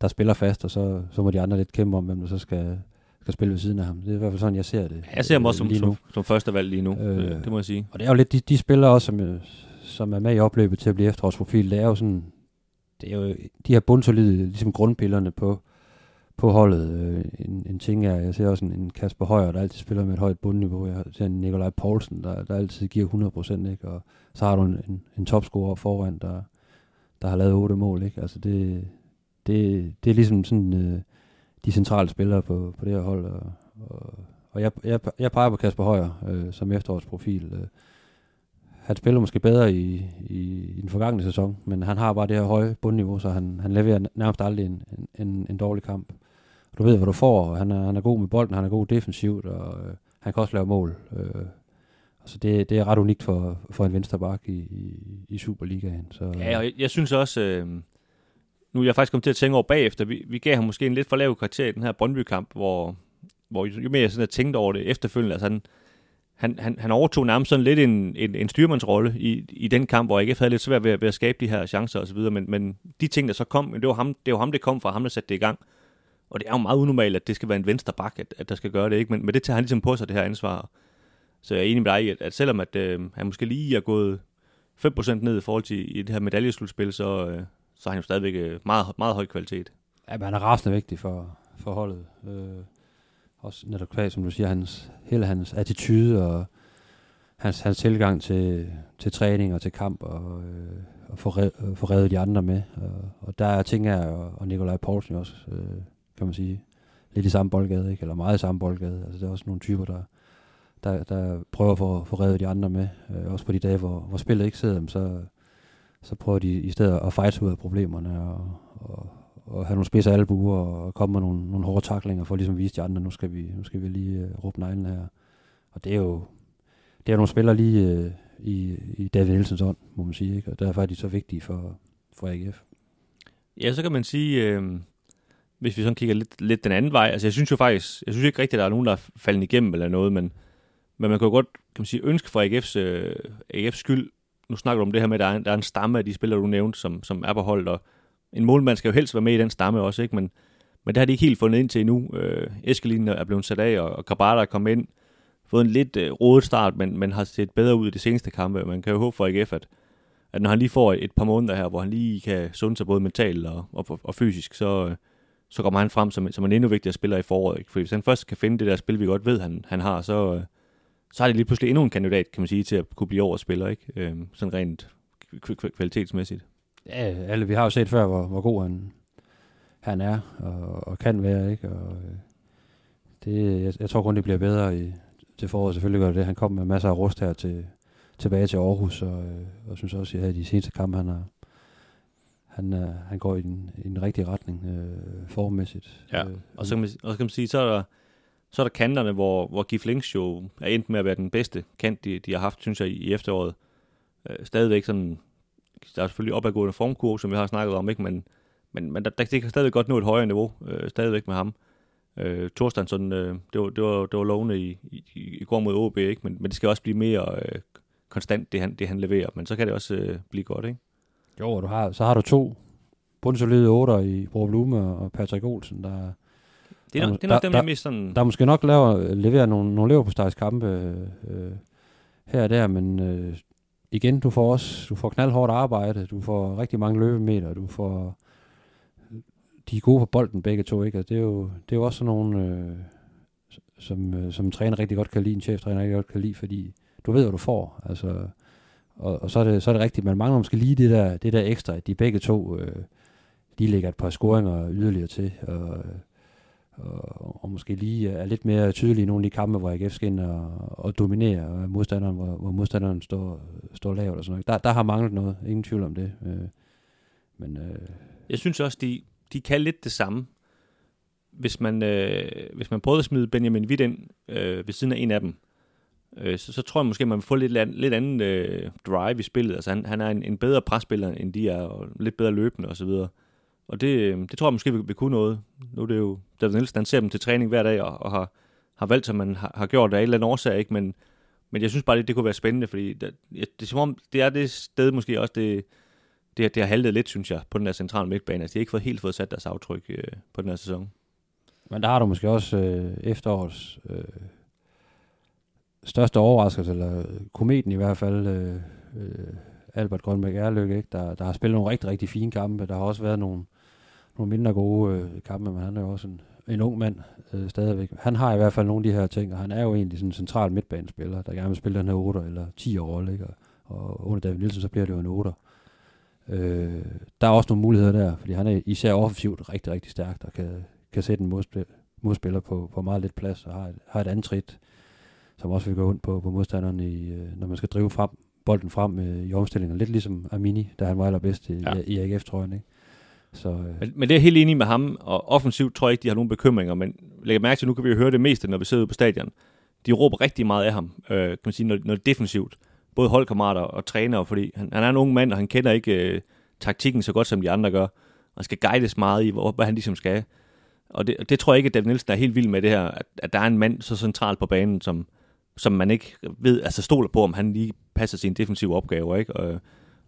der spiller fast, og så, så må de andre lidt kæmpe om, hvem der så skal, skal spille ved siden af ham. Det er i hvert fald sådan, jeg ser det. Jeg ser ham også som, som, som første valg lige nu, øh, det må jeg sige. Og det er jo lidt de, de spillere også, som, som er med i opløbet til at blive efterårsprofil. Det er jo sådan, det er jo de her bundsolide ligesom grundpillerne på, på holdet. Øh, en, en ting er, jeg ser også en, en Kasper Højer, der altid spiller med et højt bundniveau. Jeg ser en Nikolaj Poulsen, der, der altid giver 100%, ikke? og så har du en, en, en topscorer foran, der, der har lavet otte mål. Ikke? Altså det, det, det er ligesom sådan øh, de centrale spillere på, på det her hold. Og, og, og jeg, jeg, jeg peger på Kasper Højer øh, som efterårsprofil. Øh, han spiller måske bedre i, i, i den forgangne sæson, men han har bare det her høje bundniveau, så han, han leverer nærmest aldrig en, en, en dårlig kamp. Du ved, hvad du får, og han er, han er god med bolden, han er god defensivt, og øh, han kan også lave mål. Øh, altså det, det er ret unikt for, for en venstreback i, i, i Superligaen. Så, ja, og jeg, jeg synes også, øh, nu er jeg faktisk kommet til at tænke over bagefter, vi, vi gav ham måske en lidt for lav karakter i den her Brøndby-kamp, hvor, hvor jo mere jeg sådan har tænkt over det efterfølgende, altså han, han, han, han overtog nærmest sådan lidt en, en, en styrmandsrolle i, i den kamp, hvor ikke havde lidt svært ved, ved at skabe de her chancer osv., men, men de ting, der så kom, det var, ham, det var ham, det kom fra, ham, der satte det i gang. Og det er jo meget unormalt, at det skal være en venstre bak, at, at der skal gøre det, ikke? Men, men det tager han ligesom på sig, det her ansvar. Så jeg er enig med dig i, at, at selvom at, øh, han måske lige er gået 5% ned i forhold til i det her medaljeslutspil, så, øh, så har han jo stadigvæk øh, meget, meget høj kvalitet. Ja, men han er rasende vigtig for, for holdet. Øh, også netop kvæg, som du siger, hans, hele hans attitude og hans, hans tilgang til, til træning og til kamp og, øh, og få, red, øh, få reddet de andre med. Og, og der er ting af, og, og Nikolaj Poulsen også, øh, kan man sige, lidt i samme boldgade, ikke? eller meget i samme boldgade. Altså, der er også nogle typer, der, der, der prøver at få, få reddet de andre med. Øh, også på de dage, hvor, hvor spillet ikke sidder, så, så prøver de i stedet at fight ud af problemerne og, og, og have nogle spidse albuer og komme med nogle, nogle hårde taklinger for ligesom at ligesom vise de andre, nu skal vi, nu skal vi lige uh, råbe neglen her. Og det er jo det er nogle spillere lige uh, i, i David Nielsens ånd, må man sige, ikke? og derfor er de så vigtige for, for AGF. Ja, så kan man sige, øh, hvis vi sådan kigger lidt, lidt den anden vej, altså jeg synes jo faktisk, jeg synes ikke rigtigt, at der er nogen, der er faldet igennem eller noget, men, men man kan jo godt kan man sige, ønske for AGF's, øh, AGF's skyld, nu snakker du om det her med, at der er, en, der er en stamme af de spillere, du nævnte, som, som er på holdet, og en målmand skal jo helst være med i den stamme også, ikke? Men, men det har de ikke helt fundet ind til endnu. Øh, Eskelin er blevet sat af, og, og Kabata er kommet ind. Fået en lidt øh, rodet start, men, men har set bedre ud i de seneste kampe. Man kan jo håbe for AGF, at, at når han lige får et par måneder her, hvor han lige kan sunde sig både mentalt og, og, og fysisk, så, øh, så kommer han frem som, som en endnu vigtigere spiller i foråret. Ikke? For hvis han først kan finde det der spil, vi godt ved, han, han har, så, øh, så har det lige pludselig endnu en kandidat, kan man sige, til at kunne blive overspiller, ikke? Øh, sådan rent kvalitetsmæssigt. Ja, alle, vi har jo set før, hvor, hvor god han, han er og, og kan være, ikke? Og, øh, det, jeg, jeg tror kun, det bliver bedre i, til foråret. Selvfølgelig gør det det. Han kom med masser af rust her til, tilbage til Aarhus, og, øh, og synes også, at i de seneste kampe, han har, han, uh, han går i den, i den rigtige retning uh, formmæssigt. Ja, uh, og så kan man, og så kan man sige, så er der, så er der kanterne, hvor, hvor Gif Links jo er endt med at være den bedste kant, de, de har haft, synes jeg, i, efteråret. Øh, stadigvæk sådan, der er selvfølgelig opadgående formkurve, som vi har snakket om, ikke? men, men, men der, der, det kan stadig godt nå et højere niveau, øh, stadigvæk med ham. Øh, Thorstensson, øh, det, var, det, var, det var lovende i, i, i går mod OB, ikke? Men, men det skal også blive mere øh, konstant, det han, det han leverer. Men så kan det også øh, blive godt, ikke? Jo, og du har, så har du to bundsolide otter i Bro Blume og Patrick Olsen, der, det er, nok, det er nok dem, der, jeg mest sådan... der er måske nok laver, leverer nogle, nogle leverpostejs kampe øh, her og der, men øh, igen, du får også du får knaldhårdt arbejde, du får rigtig mange løbemeter, du får de er gode på bolden begge to, ikke? Altså, det, er jo, det er jo også sådan nogle, øh, som, øh, som træner rigtig godt kan lide, en cheftræner rigtig godt kan lide, fordi du ved, hvad du får. Altså, og, og så, er det, så er det rigtigt, man mangler måske lige det der, det der ekstra, at de begge to, øh, de lægger et par scoringer yderligere til, og, og, og måske lige øh, er lidt mere tydelige i nogle af de kampe, hvor AGF skal ind og, og dominere og modstanderen, hvor, hvor modstanderen står, står lavt og sådan noget. Der, der har manglet noget, ingen tvivl om det. Øh, men, øh, Jeg synes også, de, de kan lidt det samme. Hvis man, øh, hvis man prøvede at smide Benjamin Witt ind øh, ved siden af en af dem, øh, så, så tror jeg måske, man vil få lidt, lidt anden øh, drive i spillet. Altså han, han er en, en bedre presspiller, end de er, og lidt bedre løbende osv. Og, og det, øhm, det tror jeg måske vil, vil kunne noget. Nu er det jo, David Nielsen, han ser dem til træning hver dag, og, og har, har valgt, som man har, har gjort af en eller anden årsag, ikke? Men, men jeg synes bare, det, det kunne være spændende, fordi det, det, det, som om, det er det sted måske også, det, det, det har haltet lidt, synes jeg, på den der centrale midtbane. Altså, de har ikke fået, helt fået sat deres aftryk øh, på den her sæson. Men der har du måske også øh, efterårets øh, største overraskelse, eller kometen i hvert fald, øh, øh, Albert Grønbæk Erløkke, ikke? Der, der har spillet nogle rigtig, rigtig fine kampe. Der har også været nogle, nogle mindre gode øh, kampe, men han er jo også en, en ung mand øh, stadigvæk. Han har i hvert fald nogle af de her ting, og han er jo egentlig sådan en central midtbanespiller, der gerne vil spille den her 8 eller 10 rolle, ikke? Og, og under David Nielsen, så bliver det jo en 8. Øh, der er også nogle muligheder der, fordi han er især offensivt rigtig, rigtig stærkt, og kan, kan sætte en modspiller, modspiller på, på meget lidt plads, og har et, har et antrit, som også vil gå ondt på, på modstanderen, i, øh, når man skal drive frem, bolden frem øh, i omstillingen. Lidt ligesom Amini, da han var allerbedst i, Ja. i AGF-trøjen. Ikke? Så, øh, Men, men det er helt enig med ham, og offensivt tror jeg ikke, de har nogen bekymringer, men læg mærke til, nu kan vi jo høre det meste, når vi sidder på stadion. De råber rigtig meget af ham, øh, kan man sige, når, når det er defensivt. Både holdkammerater og trænere, fordi han, han er en ung mand, og han kender ikke øh, taktikken så godt, som de andre gør. Og skal guides meget i, hvor, hvad han ligesom skal. Og det, det tror jeg ikke, at David Nielsen er helt vild med det her, at, at der er en mand så centralt på banen, som, som man ikke ved, altså stoler på, om han lige passer sine defensive opgaver. Ikke? Og,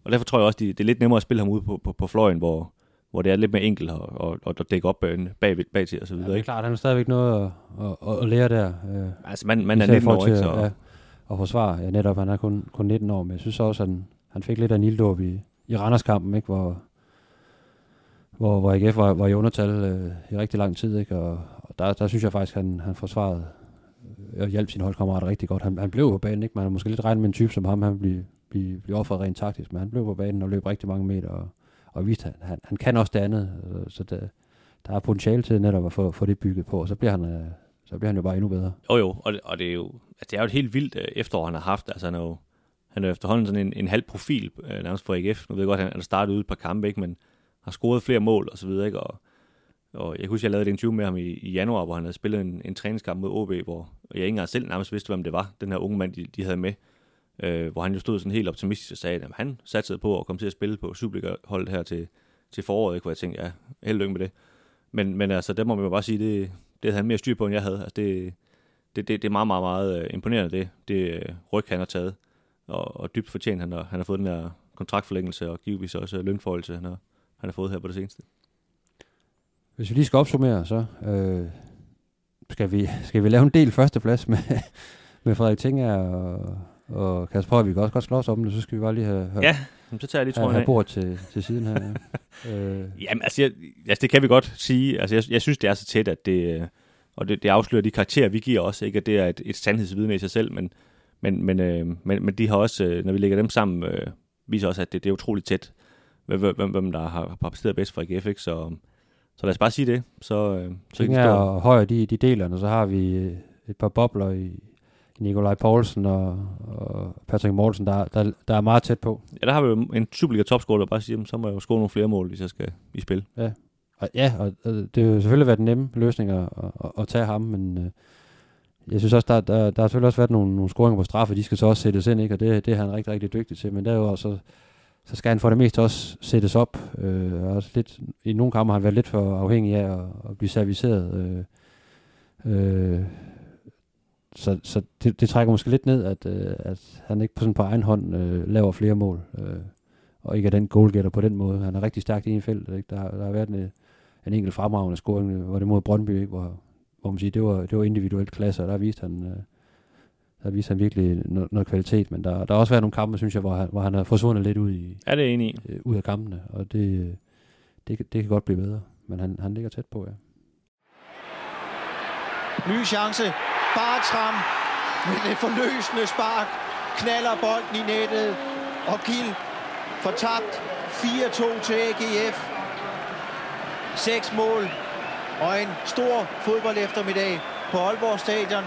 og derfor tror jeg også, det, det er lidt nemmere at spille ham ud på, på, på fløjen, hvor, hvor det er lidt mere enkelt at, at, at, at dække op bag, bag, bag til og så ja, videre. det er Ikke? klart, han har stadigvæk noget at, at, at lære der. Øh, Altså, man, man er Især i 19 år, ikke? Så, at, ja, at forsvare. Ja, netop, han er kun, kun 19 år, men jeg synes også, at han, han fik lidt af en ilddåb i, i Randerskampen, ikke? Hvor, hvor, hvor AGF var, var i undertal øh, i rigtig lang tid, ikke? Og, og der, der synes jeg faktisk, at han, han forsvarede øh, og hjalp sine holdkammerater rigtig godt. Han, han blev på banen, ikke? Man har måske lidt regnet med en type som ham, han blev, blive, blive offeret rent taktisk, men han blev på banen og løb rigtig mange meter, og, og viste, at han, han, han kan også det andet, øh, så det, der er potentiale til netop at få, få det bygget på, og så bliver han, øh, så bliver han jo bare endnu bedre. Jo jo, og det, og det er jo altså, det er jo et helt vildt øh, efterår, han har haft. Altså, han er jo, han er jo efterhånden sådan en, en halv profil nærmest på AGF. Nu ved jeg godt, at han, han startede ud et par kampe, ikke? men har scoret flere mål og så videre. Ikke? Og, og jeg husker, jeg lavede et interview med ham i, i januar, hvor han havde spillet en, en træningskamp mod OB, hvor jeg ikke engang selv nærmest vidste, hvem det var, den her unge mand, de, de havde med. Øh, hvor han jo stod sådan helt optimistisk og sagde, at han satte på at komme til at spille på Superliga-holdet her til, til foråret, ikke? hvor jeg tænkte, ja, held og lykke med det. Men, men altså, der må man jo bare sige, det, det havde han mere styr på, end jeg havde. Altså, det, det, det, det er meget, meget, meget øh, imponerende, det, det øh, ryg, han har taget. Og, og dybt fortjent, han har, han har fået den her kontraktforlængelse, og givetvis også lønforholdelse, han har, han har fået her på det seneste. Hvis vi lige skal opsummere, så øh, skal, vi, skal vi lave en del førsteplads med, med Frederik Tinger og, og Kasper. Vi kan også godt slå os om det, så skal vi bare lige have, have, Ja, så tager jeg lige have, trøjen have af. bordet til, til siden her. øh, Jamen, altså, jeg, altså, det kan vi godt sige. Altså, jeg, jeg synes, det er så tæt, at det, og det, det afslører de karakterer, vi giver også, ikke at det er et, et sandhedsvidne i sig selv, men, men, men, øh, men, men de har også, øh, når vi lægger dem sammen, øh, viser også, at det, det er utroligt tæt, hvem, hvem, hvem der har, har præsteret bedst for AGF, ikke? Så, så lad os bare sige det. Så, øh, så kan stå- og Høj, de, de deler, og så har vi øh, et par bobler i, Nikolaj Poulsen og, og Patrick Mortensen, der, der, der er meget tæt på. Ja, der har vi jo en Superliga topscorer, der bare siger, "Jamen, så må jeg jo score nogle flere mål, hvis jeg skal i spil. Og, ja, og, og det jo selvfølgelig været den nemme løsning at, at, at tage ham, men øh, jeg synes også, der, der, der har selvfølgelig også været nogle, nogle scoringer på straffe, de skal så også sættes ind, ikke? og det, det er han rigtig, rigtig dygtig til, men derudover så, så skal han for det meste også sættes op. Øh, også lidt, I nogle kampe har han været lidt for afhængig af at, at blive serviceret. Øh, øh, så så det, det trækker måske lidt ned, at, øh, at han ikke på, sådan på egen hånd øh, laver flere mål, øh, og ikke er den goalgetter på den måde. Han er rigtig stærk i en felt. Ikke? Der, der har været en, en enkelt fremragende scoring, øh, hvor det mod Brøndby, ikke? Hvor, hvor man siger, det var, det var individuelt klasse, og der viste han, øh, der viste han virkelig noget, noget kvalitet, men der, der har også været nogle kampe, synes jeg, hvor han, hvor han har forsvundet lidt ud, i, Ja, det er enig i. øh, ud af kampene, og det, det, kan- det kan godt blive bedre, men han, han ligger tæt på, ja. Ny chance. Bartram med det forløsende spark. Knaller bolden i nettet. Og Gil får tabt 4-2 til AGF. Seks mål og en stor fodbold eftermiddag på Aalborg Stadion.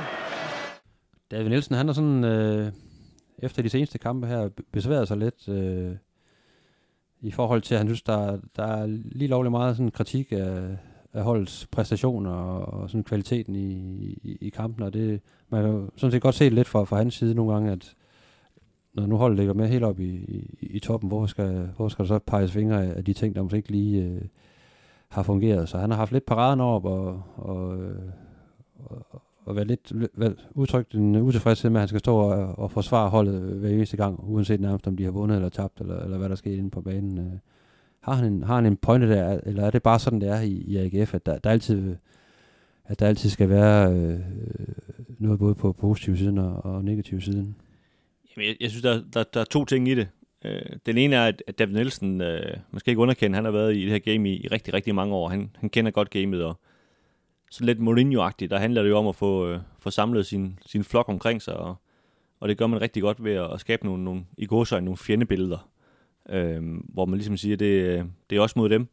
David Nielsen, han har sådan, øh, efter de seneste kampe her, besværet sig lidt øh, i forhold til, at han synes, der, der er lige lovlig meget sådan kritik af, af holdets præstationer og, og sådan kvaliteten i, i, i kampen, og det, man kan jo sådan set godt se lidt fra, fra hans side nogle gange, at når nu holdet ligger med helt op i, i, i toppen, hvorfor skal, hvorfor skal der så peges fingre af, de ting, der måske ikke lige øh, har fungeret. Så han har haft lidt paraden op og, og, øh, og, at være lidt vel, udtrykt en øh, utilfredshed med, at han skal stå og, og forsvare holdet øh, hver eneste gang, uanset nærmest om de har vundet eller tabt, eller, eller hvad der sker inde på banen. Øh, Har han, en, har han en pointe der, eller er det bare sådan, det er i, i AGF, at der, der altid at der altid skal være øh, noget både på positiv siden og, og negativ siden? Jamen, jeg, jeg synes, der, der, der er to ting i det. Øh, den ene er, at, at David Nielsen, øh, man skal ikke underkende, han har været i det her game i, i rigtig, rigtig mange år. Han, han kender godt gamet, og så lidt Mourinho-agtigt, der handler det jo om at få, øh, få samlet sin, sin flok omkring sig, og, og det gør man rigtig godt ved at, at skabe nogle, nogle i gåsøjne, nogle fjendebilleder, øh, hvor man ligesom siger, det, det er også mod dem,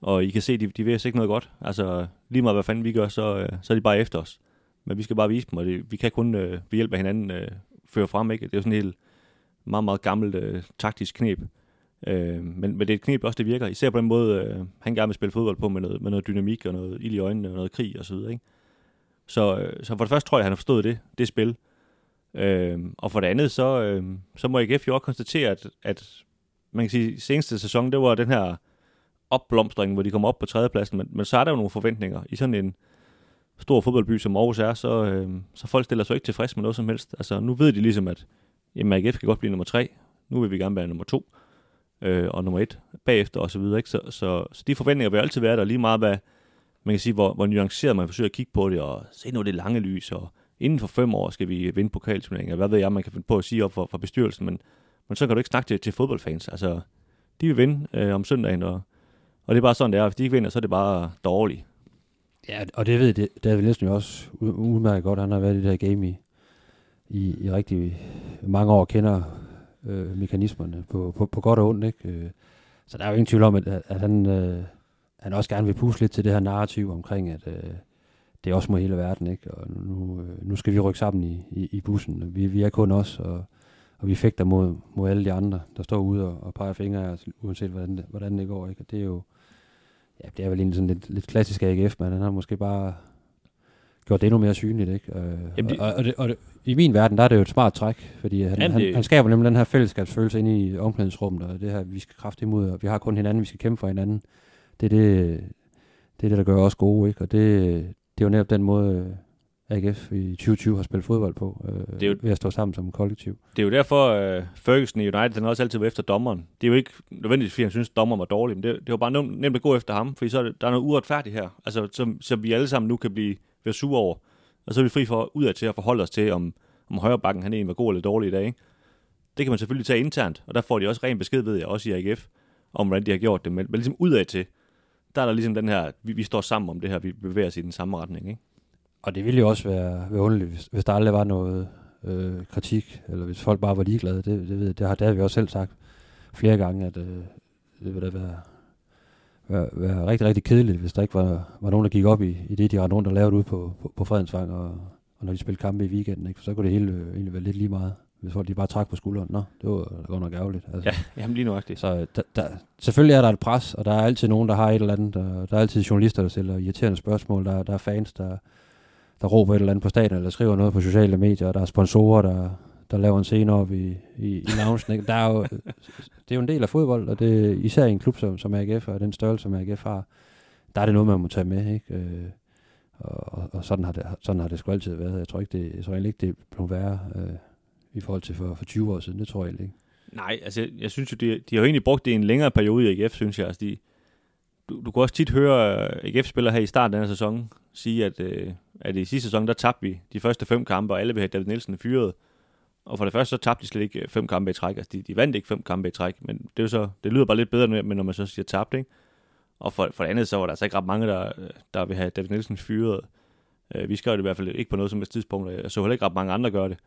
og I kan se, de, de vil os ikke noget godt. Altså, lige meget hvad fanden vi gør, så, øh, så er de bare efter os. Men vi skal bare vise dem, og det, vi kan kun øh, ved hjælp af hinanden øh, føre frem, ikke? Det er jo sådan en helt meget, meget gammelt øh, taktisk knep. Øh, men, men det er et knep også, det virker. Især på den måde, øh, han gerne vil spille fodbold på med noget, med noget dynamik og noget ild i øjnene og noget krig og så videre, ikke? Så, øh, så for det første tror jeg, han har forstået det, det spil. Øh, og for det andet, så, øh, så må AGF jo også konstatere, at, at man kan sige, seneste sæson, det var den her opblomstring, hvor de kom op på tredjepladsen, men, men så er der jo nogle forventninger. I sådan en stor fodboldby, som Aarhus er, så, øh, så folk stiller sig ikke tilfreds med noget som helst. Altså, nu ved de ligesom, at jamen, AGF kan godt blive nummer tre. Nu vil vi gerne være nummer to øh, øh, og nummer et bagefter og så videre. Ikke? Så, så, så de forventninger vil altid være der lige meget, hvad man kan sige, hvor, hvor nuanceret man forsøger at kigge på det, og se nu det lange lys, og inden for fem år skal vi vinde pokalturneringer. Hvad ved jeg, man kan finde på at sige op for, for bestyrelsen, men, men så kan du ikke snakke til, til fodboldfans. Altså, de vil vinde øh, om søndagen, og, og det er bare sådan, det er. Hvis de ikke vinder, så er det bare dårligt. Ja, og det ved det, David Nielsen jo også udmærket godt. Han har været i det her game i, i, i rigtig mange år, kender øh, mekanismerne på, på, på godt og ondt. Ikke? Øh, så der er jo ingen tvivl om, at, at han, øh, han også gerne vil pusle lidt til det her narrativ omkring, at øh, det er også mod hele verden. Ikke? Og nu, øh, nu skal vi rykke sammen i, i, i bussen. Vi, vi er kun os, og, og vi fægter mod, mod alle de andre, der står ude og, og peger fingre af os, uanset hvordan det, hvordan det går. Ikke? Og det er jo ja, det er vel egentlig sådan lidt, lidt klassisk AGF, men han har måske bare gjort det endnu mere synligt, ikke? Øh, Jamen, det- og, og, det, og det, i min verden, der er det jo et smart træk, fordi han, han, det- han skaber nemlig den her fællesskabsfølelse inde i omklædningsrummet, og det her, vi skal kraftigt imod, og vi har kun hinanden, vi skal kæmpe for hinanden. Det er det, det, er det der gør os gode, ikke? Og det, det er jo netop den måde, øh, AGF i 2020 har spillet fodbold på, øh, Det er jo- ved at stå sammen som kollektiv. Det er jo derfor, uh, Ferguson i United, han har også altid været efter dommeren. Det er jo ikke nødvendigvis, fordi han synes, at dommeren var dårlig, men det, det var bare nemt, nemt at gå efter ham, fordi så er det, der er noget uretfærdigt her, altså, som, som vi alle sammen nu kan blive være sure over. Og så er vi fri for ud af til at forholde os til, om, om højre bakken han egentlig var god eller dårlig i dag. Ikke? Det kan man selvfølgelig tage internt, og der får de også ren besked, ved jeg, også i AGF, om hvordan de har gjort det. Men, men ligesom ud af til, der er der ligesom den her, vi, vi står sammen om det her, vi bevæger os i den samme retning. Ikke? Og det ville jo også være, være underligt, hvis, hvis der aldrig var noget øh, kritik, eller hvis folk bare var ligeglade. Det, det, ved, jeg- det, har, det har vi også selv sagt flere gange, at øh, det ville da være, være, være rigtig, rigtig kedeligt, hvis der ikke var, var nogen, der gik op i, i det, de rendte rundt og lavede ude på, på, på Fredensvang, og, og når de spillede kampe i weekenden, ikke? For så kunne det hele øh, egentlig være lidt lige meget, hvis folk de bare trak på skulderen. Nå, det var da godt nok ærgerligt. Altså. Ja, jamen lige nuagtigt. Så øh, der, der, selvfølgelig er der et pres, og der er altid nogen, der har et eller andet. Der, der er altid journalister, der stiller irriterende spørgsmål. Der, der er fans, der, der råber et eller andet på stadion, eller skriver noget på sociale medier, og der er sponsorer, der, der laver en scene op i, i, i loungen. Ikke? Der er jo, det er jo en del af fodbold, og det især i en klub som, som AGF, og den størrelse, som AGF har, der er det noget, man må tage med. Ikke? Øh, og, og sådan, har det, sådan har det sgu altid været. Jeg tror, ikke, det, jeg tror egentlig ikke, det blev værre øh, i forhold til for, for 20 år siden. Det tror jeg ikke. Nej, altså jeg, jeg synes jo, de, de har jo egentlig brugt det i en længere periode i AGF, synes jeg. Altså, de, du, du kan også tit høre AGF-spillere her i starten af den her sæson sige, at, øh, at i sidste sæson, der tabte vi de første fem kampe, og alle vil have David Nielsen fyret. Og for det første, så tabte de slet ikke øh, fem kampe i træk. Altså, de, de vandt ikke fem kampe i træk, men det, er jo så, det lyder bare lidt bedre, men når man så siger tabt, ikke? Og for, for det andet, så var der altså ikke ret mange, der, der vil have David Nielsen fyret. Øh, vi skrev det i hvert fald ikke på noget som et tidspunkt, og jeg så heller ikke ret mange andre gøre det.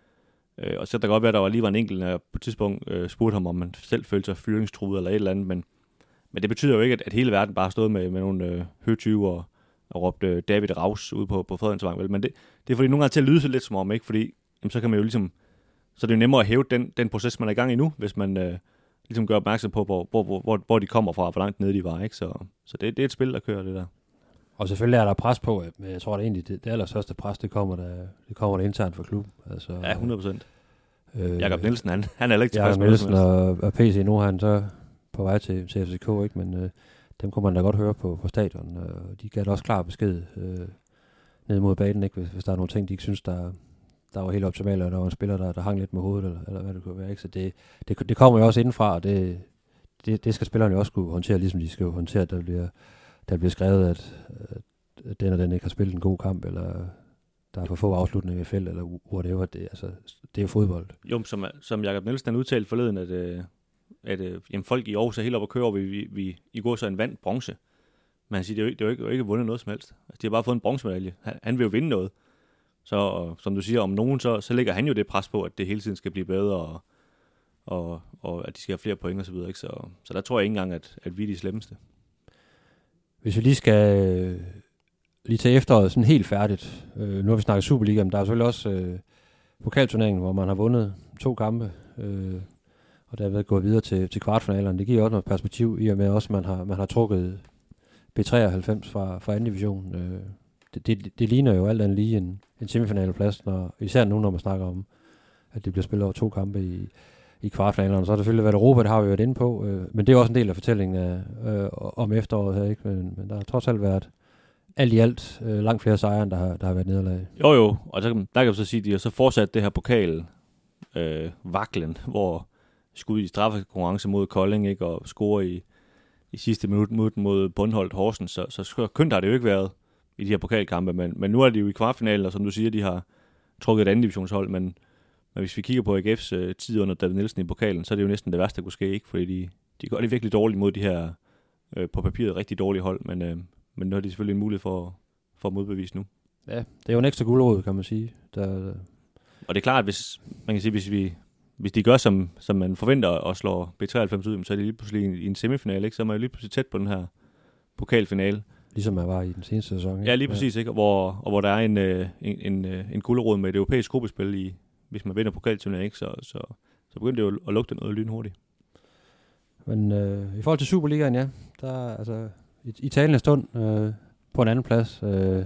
Øh, og så der godt være, at der var lige var en enkelt, der på et tidspunkt øh, spurgte ham, om man selv følte sig fyringstruet eller et eller andet, men, men det betyder jo ikke, at, at hele verden bare stod med, med nogle øh, høtyve og, og råbte øh, David Raus ude på, på Fredensvang. Vel? Men det, det er fordi, nogle gange til at lyde lidt som om, ikke? Fordi jamen, så kan man jo ligesom, så er det jo nemmere at hæve den, den proces, man er i gang i nu, hvis man øh, ligesom gør opmærksom på, hvor, hvor, hvor, hvor de kommer fra, hvor langt nede de var. Ikke? Så, så det, det er et spil, der kører det der. Og selvfølgelig er der pres på, men jeg tror at egentlig, det, det allerstørste pres, det kommer der, det kommer der internt for klubben. Altså, ja, 100 procent. Øh, Jakob Nielsen, han, han er heller ikke tilfreds Jakob Nielsen og, og PC, nu er han så på vej til, til FCK, ikke? men øh, dem kunne man da godt høre på, på stadion, og de gav da også klar besked øh, ned mod banen, ikke? Hvis, hvis der er nogle ting, de ikke synes, der, der var helt optimalt, og der var en spiller, der, der hang lidt med hovedet, eller, eller hvad det kunne være. Ikke? Så det, det, det kommer jo også indenfra, og det, det, det skal spillerne jo også kunne håndtere, ligesom de skal jo håndtere, at der bliver, der bliver skrevet, at, at den og den ikke har spillet en god kamp, eller der er for få afslutninger i felt, eller whatever. Det, altså, det er jo fodbold. Jo, som, som Jakob Nielsen udtalte forleden, at, øh, at, at jamen, folk i Aarhus er helt oppe at køre, og vi, vi, vi i går så en vand bronze. Men han siger, det er jo ikke, det er jo ikke, det er jo ikke vundet noget som helst. Altså, de har bare fået en bronzemedalje. Han, han vil jo vinde noget. Så og, som du siger, om nogen, så, så lægger han jo det pres på, at det hele tiden skal blive bedre, og, og, og at de skal have flere point osv. Så, så, så der tror jeg ikke engang, at, at vi er de slemmeste. Hvis vi lige skal øh, lige tage efteråret sådan helt færdigt. Øh, nu har vi snakket Superliga, men der er selvfølgelig også øh, pokalturneringen, hvor man har vundet to kampe, øh, og derved gået videre til, til kvartfinalerne. Det giver også noget perspektiv, i og med også, at man har, man har trukket B93 fra, fra anden division. Øh, det, det, det, ligner jo alt andet lige en, en semifinaleplads, når, især nu, når man snakker om, at det bliver spillet over to kampe i, i kvartfinalerne. Så har det selvfølgelig været Europa, det har vi jo været inde på, øh, men det er også en del af fortællingen af, øh, om efteråret her, ikke? Men, men der har trods alt været alt i alt øh, langt flere sejre, end der har, der har været nederlag. Jo jo, og der, der kan man så sige, at de har så fortsat det her pokal øh, vaklen, hvor skud i straffekonkurrence mod Kolding, ikke, og score i, i sidste minut mod, mod Bundholdt Horsens, så, så kønt har det jo ikke været i de her pokalkampe, men, men nu er de jo i kvartfinalen, og som du siger, de har trukket et andet divisionshold, men, men hvis vi kigger på AGF's øh, tid under David Nielsen i pokalen, så er det jo næsten det værste, der kunne ske, ikke? fordi de, de gør det virkelig dårligt mod de her øh, på papiret rigtig dårlige hold, men, øh, men nu har de selvfølgelig en mulighed for, for at modbevise nu. Ja, det er jo en ekstra guldråd, kan man sige. Der, og det er klart, at hvis, man kan sige, hvis, vi, hvis de gør, som, som man forventer og slår B93 ud, så er de lige pludselig i en semifinal, ikke? så er man jo lige pludselig tæt på den her pokalfinale. Ligesom man var i den seneste sæson. Ikke? Ja, lige præcis. Ja. Ikke? Hvor, og hvor der er en, øh, en, en, øh, en guldråd med et europæisk gruppespil, i, hvis man vinder pokalturneringen, ikke? Så, så, så begynder det jo at lugte noget lynhurtigt. Men øh, i forhold til Superligaen, ja, der altså i, i talende stund øh, på en anden plads. Øh,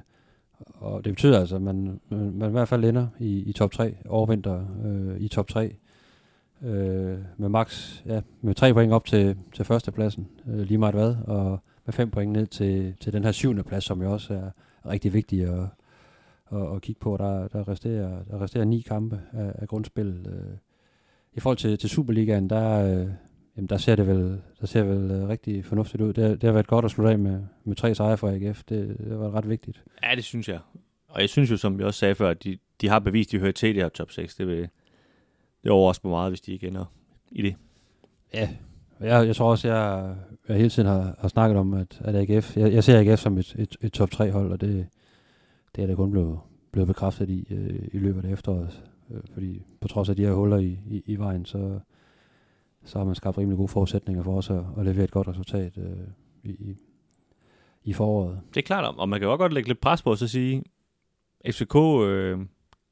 og det betyder altså, at man, man, man i hvert fald ender i, i top 3, overvinter øh, i top 3. Øh, med max, ja, med tre point op til, til førstepladsen, øh, lige meget hvad, og med fem point ned til, til den her syvende plads, som jo også er rigtig vigtig at, at, at kigge på. Der, der, resterer, der resterer ni kampe af, af grundspil. Øh. I forhold til, til Superligaen, der, øh, Jamen, der ser det vel, der ser vel uh, rigtig fornuftigt ud. Det, det har været godt at slutte af med, med tre sejre for AGF. Det, det var ret vigtigt. Ja, det synes jeg. Og jeg synes jo, som vi også sagde før, at de, de har bevist, at de hører til det her top 6. Det, vil, det overrasker mig meget, hvis de ikke ender i det. Ja, jeg, jeg tror også, jeg, jeg hele tiden har, har snakket om, at, at AGF, jeg, jeg ser AGF som et, et, et top 3 hold, og det, det er det kun blevet, blevet bekræftet i øh, i løbet af efteråret. Øh, fordi på trods af de her huller i, i, i vejen, så, så har man skabt rimelig gode forudsætninger for os at, at levere et godt resultat øh, i, i foråret. Det er klart, og man kan jo godt lægge lidt pres på os og sige, FCK øh,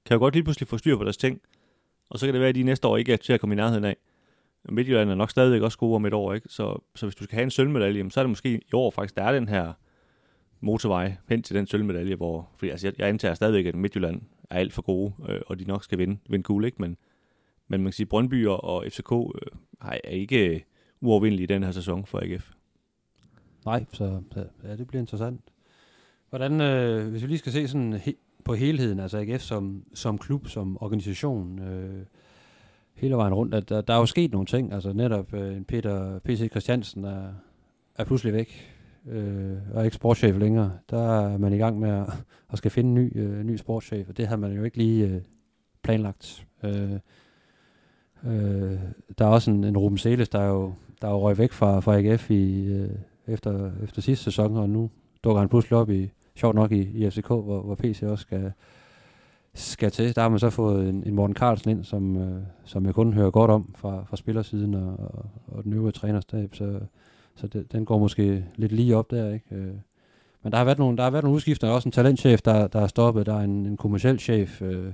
kan jo godt lige pludselig få styr på deres ting, og så kan det være, at de næste år ikke er til at komme i nærheden af. Midtjylland er nok stadigvæk også gode om et år, ikke? Så, så hvis du skal have en sølvmedalje, så er det måske i år faktisk, der er den her motorvej hen til den sølvmedalje, hvor, fordi altså, jeg, jeg antager stadigvæk, at Midtjylland er alt for gode, øh, og de nok skal vinde, vinde guld, ikke? Men, men man kan sige, Brøndby og, og FCK øh, er ikke uovervindelige i den her sæson for AGF. Nej, så ja, det bliver interessant. Hvordan, øh, hvis vi lige skal se sådan he, på helheden, altså AGF som, som klub, som organisation, øh, hele vejen rundt, at der, der er jo sket nogle ting. Altså netop øh, Peter P.C. Christiansen er, er pludselig væk, øh, og er ikke sportschef længere. Der er man i gang med at, at skal finde en ny, øh, ny sportschef, og det har man jo ikke lige øh, planlagt. Øh, øh, der er også en, en Ruben Seles, der er jo, der er jo røg væk fra, fra AGF i, øh, efter, efter sidste sæson, og nu dukker han pludselig op i, sjovt nok i, i FCK, hvor, hvor PC også skal, skal til. Der har man så fået en, en Morten Carlsen ind, som, øh, som jeg kun hører godt om fra, fra spillersiden og, og, og den øvrige trænerstab, så, så det, den går måske lidt lige op der, ikke? Øh, men der har været nogle, der har været nogle udskifter, også en talentchef, der, der er stoppet, der er en, en kommersiel chef, øh,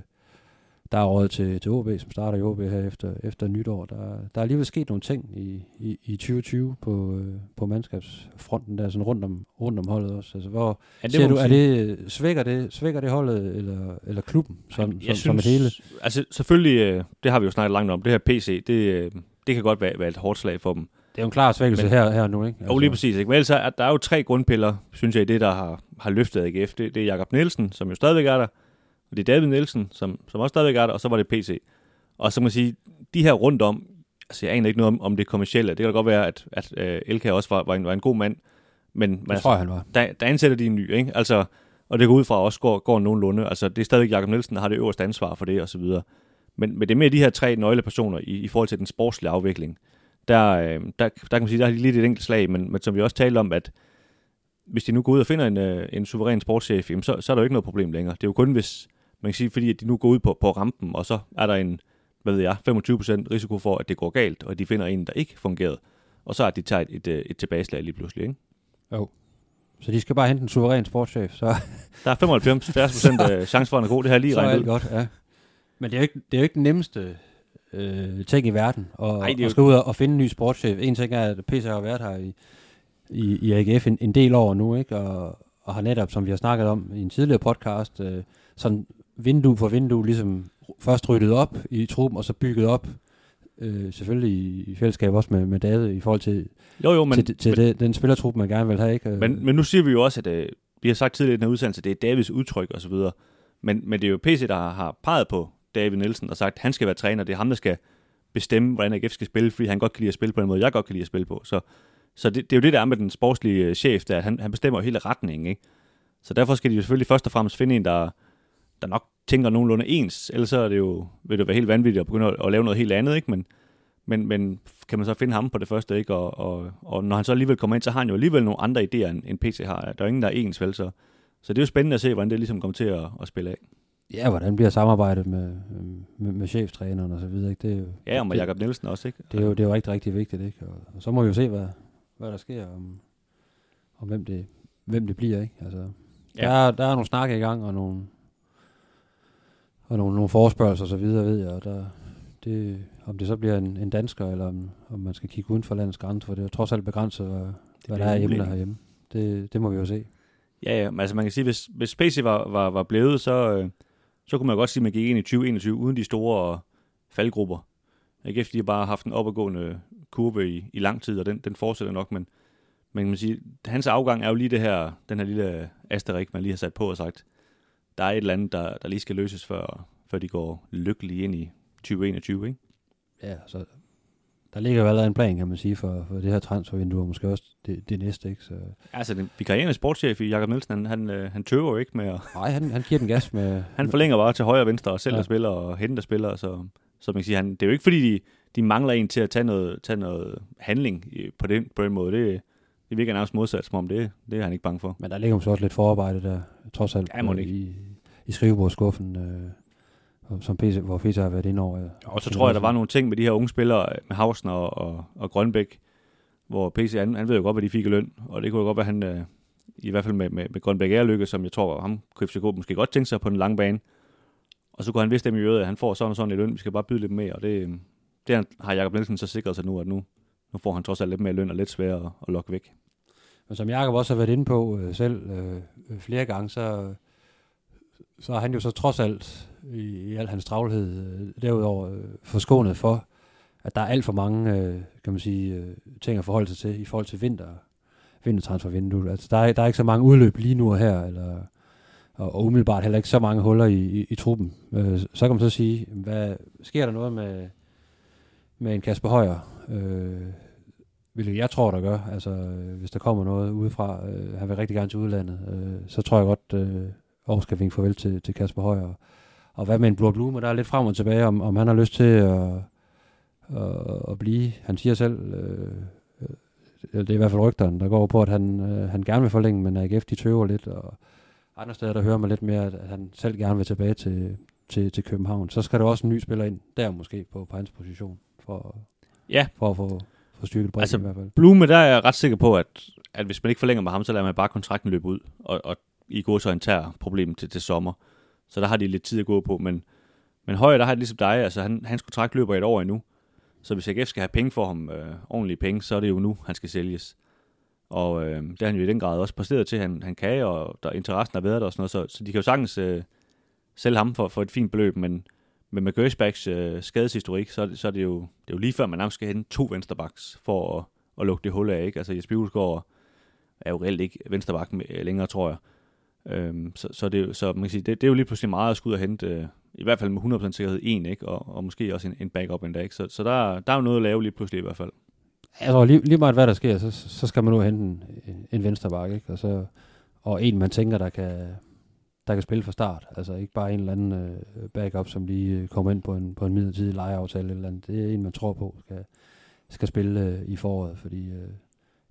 der er råd til, til OB, som starter i OB her efter, efter nytår. Der, der er alligevel sket nogle ting i, i, i 2020 på, øh, på mandskabsfronten, der sådan rundt om, rundt om holdet også. Altså, hvor ja, det ser du, er det, svækker, det, svækker det holdet eller, eller klubben som, som, synes, som et hele? Altså selvfølgelig, øh, det har vi jo snakket langt om, det her PC, det, øh, det kan godt være, være et hårdt slag for dem. Det er jo en klar svækkelse Men, her, her nu, ikke? Altså. Jo, lige præcis. Ikke? Men ellers er der er jo tre grundpiller, synes jeg, i det, der har, har løftet AGF. Det, det er Jakob Nielsen, som jo stadigvæk er der. Og det er David Nielsen, som, som også stadigvæk er der, og så var det PC. Og så må man sige, de her rundt om, altså jeg aner ikke noget om, om det kommercielle. Det kan da godt være, at, at øh, Elka også var, var, en, var en god mand. Men, men det altså, tror jeg, han var. Der, der ansætter de en ny, ikke? Altså, og det går ud fra også går, går nogenlunde. Altså, det er stadigvæk Jakob Nielsen, der har det øverste ansvar for det, og så videre. Men, men det er mere de her tre nøglepersoner i, i forhold til den sportslige afvikling. Der, øh, der, der kan man sige, der har de lidt et enkelt slag, men, men som vi også talte om, at hvis de nu går ud og finder en, øh, en suveræn sportschef, jamen så, så er der jo ikke noget problem længere. Det er jo kun, hvis, man kan sige, fordi at de nu går ud på, på rampen, og så er der en, hvad ved jeg, 25% risiko for, at det går galt, og de finder en, der ikke fungerede. Og så er de taget et, et, et tilbageslag lige pludselig, ikke? Jo. Så de skal bare hente en suveræn sportschef, så... Der er 95-40% chance for, at han er god, det her lige regnet ud. godt, ja. Men det er jo ikke, det er jo ikke den nemmeste øh, ting i verden, og, Ej, at skal ud og, finde en ny sportschef. En ting er, at PC har været her i, i, i AGF en, en del år nu, ikke? Og, og har netop, som vi har snakket om i en tidligere podcast, øh, sådan vindue for vindue ligesom først ryddet op i truppen, og så bygget op øh, selvfølgelig i, i fællesskab også med, med David i forhold til, jo, jo, men, til, til men, det, den spillertrup, man gerne vil have. Ikke? Men, men nu siger vi jo også, at øh, vi har sagt tidligere i den her udsendelse, det er Davids udtryk og så videre. Men, men det er jo PC, der har, har peget på David Nielsen og sagt, at han skal være træner. Det er ham, der skal bestemme, hvordan AGF skal spille, fordi han godt kan lide at spille på den måde, jeg godt kan lide at spille på. Så, så det, det er jo det, der er med den sportslige øh, chef, der han, han bestemmer hele retningen. Ikke? Så derfor skal de jo selvfølgelig først og fremmest finde en, der, der nok tænker nogenlunde ens, ellers så er det jo, vil det være helt vanvittigt at begynde at, at lave noget helt andet, ikke? Men, men, men kan man så finde ham på det første, ikke? Og, og, og når han så alligevel kommer ind, så har han jo alligevel nogle andre idéer, end, end PC har. Der er ingen, der er ens, vel? Så, så det er jo spændende at se, hvordan det ligesom kommer til at, at spille af. Ja, hvordan bliver samarbejdet med, med, med cheftræneren og så videre, ikke? Det er jo, ja, og med Jakob Nielsen også, ikke? Det er jo, det er jo rigtig, rigtig vigtigt, ikke? Og, og så må vi jo se, hvad, hvad der sker, om, om hvem, det, hvem det bliver, ikke? Altså, ja. der, er, der er nogle snakke i gang, og nogle, og nogle, nogle forespørgelser og så videre, ved jeg, og der, det, om det så bliver en, en dansker, eller om, om man skal kigge uden for landets grænser, for det er trods alt begrænset, hvad, hvad der er hjemme herhjemme. Det, det må vi jo se. Ja, ja, men altså man kan sige, hvis, hvis Spacey var, var, var blevet, så, øh, så kunne man godt sige, at man gik ind i 2021 uden de store faldgrupper. Ikke efter de har bare haft en opadgående kurve i, i lang tid, og den, den fortsætter nok, men, men man kan sige, hans afgang er jo lige det her, den her lille asterik, man lige har sat på og sagt, der er et eller andet, der, der lige skal løses, før, før de går lykkeligt ind i 2021, ikke? Ja, så der ligger jo allerede en plan, kan man sige, for, for det her transfervindue, og måske også det, det næste, ikke? Så... Altså, den vikarierende sportschef i Jakob Nielsen, han, han, øh, han tøver jo ikke med at... Nej, han, han giver den gas med... han forlænger bare til højre og venstre, og selv ja. spiller, og henter spillere, så, så man kan sige, han, det er jo ikke fordi, de, de mangler en til at tage noget, tage noget handling på den, på den måde. Det, det virker nærmest modsat, som om det, det er han ikke bange for. Men der ligger måske også lidt forarbejde der, trods alt, ja, i, i skrivebordskuffen. Øh som PC, hvor PC har været inde over. Ja. Og så tror jeg, der var nogle ting med de her unge spillere, med Hausen og, og, og Grønbæk, hvor PC, han, han ved jo godt, hvad de fik i løn, og det kunne jo godt være, han, øh, i hvert fald med, med, med Grønbæk Ærlykke, som jeg tror, ham kunne FCK måske godt tænke sig på den lange bane. Og så kunne han vidste dem i øvrigt, at han får sådan og sådan i løn, vi skal bare byde lidt mere, og det, det har Jakob Nielsen så sikret sig nu, at nu, nu får han trods alt lidt mere løn og lidt sværere at, at lokke væk. Men som Jakob også har været inde på øh, selv øh, øh flere gange, så, så er han jo så trods alt i, i al hans travlhed øh, derudover øh, forskånet for, at der er alt for mange øh, kan man sige, øh, ting at forholde sig til i forhold til vinter, vintertransfervinduet. Altså, der, er, der er ikke så mange udløb lige nu og her, eller, og, og umiddelbart heller ikke så mange huller i, i, i truppen. Øh, så kan man så sige, hvad sker der noget med, med en Kasper Højer? Øh, hvilket jeg tror, der gør. Altså, øh, hvis der kommer noget udefra, øh, han vil rigtig gerne til udlandet, øh, så tror jeg godt, øh, Aarhus skal vinke farvel til, til Kasper Højer. Og hvad med en Blå Blume, der er lidt frem og tilbage, om, om han har lyst til at, at, at blive. Han siger selv, øh, det er i hvert fald rygteren, der går på, at han, øh, han gerne vil forlænge, men AGF de tøver lidt, og andre steder, der hører man lidt mere, at han selv gerne vil tilbage til, til, til København. Så skal der også en ny spiller ind, der måske på, på hans position, for, ja. for at få, få styrket bredden altså, i hvert fald. Blume, der er jeg ret sikker på, at, at hvis man ikke forlænger med ham, så lader man bare kontrakten løbe ud, og, og i går så tager problemet til, til sommer. Så der har de lidt tid at gå på, men, men Højer, der har det ligesom dig, altså han, hans kontrakt løber et år endnu, så hvis AGF skal have penge for ham, øh, ordentlige penge, så er det jo nu, han skal sælges. Og øh, det har han jo i den grad også præsteret til, han, han kan, og der interessen har været der og sådan noget, så, så de kan jo sagtens øh, sælge ham for, for et fint beløb, men med Gershbacks øh, skadeshistorik, så, så er det, jo, det er jo lige før, man nærmest skal hente to vensterbacks for at, at lukke det hul af. Ikke? Altså Jesper Julesgaard er jo reelt ikke vensterback længere, tror jeg. Øhm, så, så, det, så man kan sige, det, det er jo lige pludselig meget at skulle ud og hente, øh, i hvert fald med 100% sikkerhed, en, ikke? Og, og måske også en, en backup endda. Ikke? Så, så der, der er jo noget at lave lige pludselig i hvert fald. Jeg tror lige, lige meget hvad der sker, så, så skal man nu hente en, en venstreback, ikke? Og, så, og en, man tænker, der kan, der kan spille fra start. Altså ikke bare en eller anden øh, backup, som lige øh, kommer ind på en, på en midlertidig lejeaftale eller andet. Det er en, man tror på skal, skal spille øh, i foråret, fordi øh,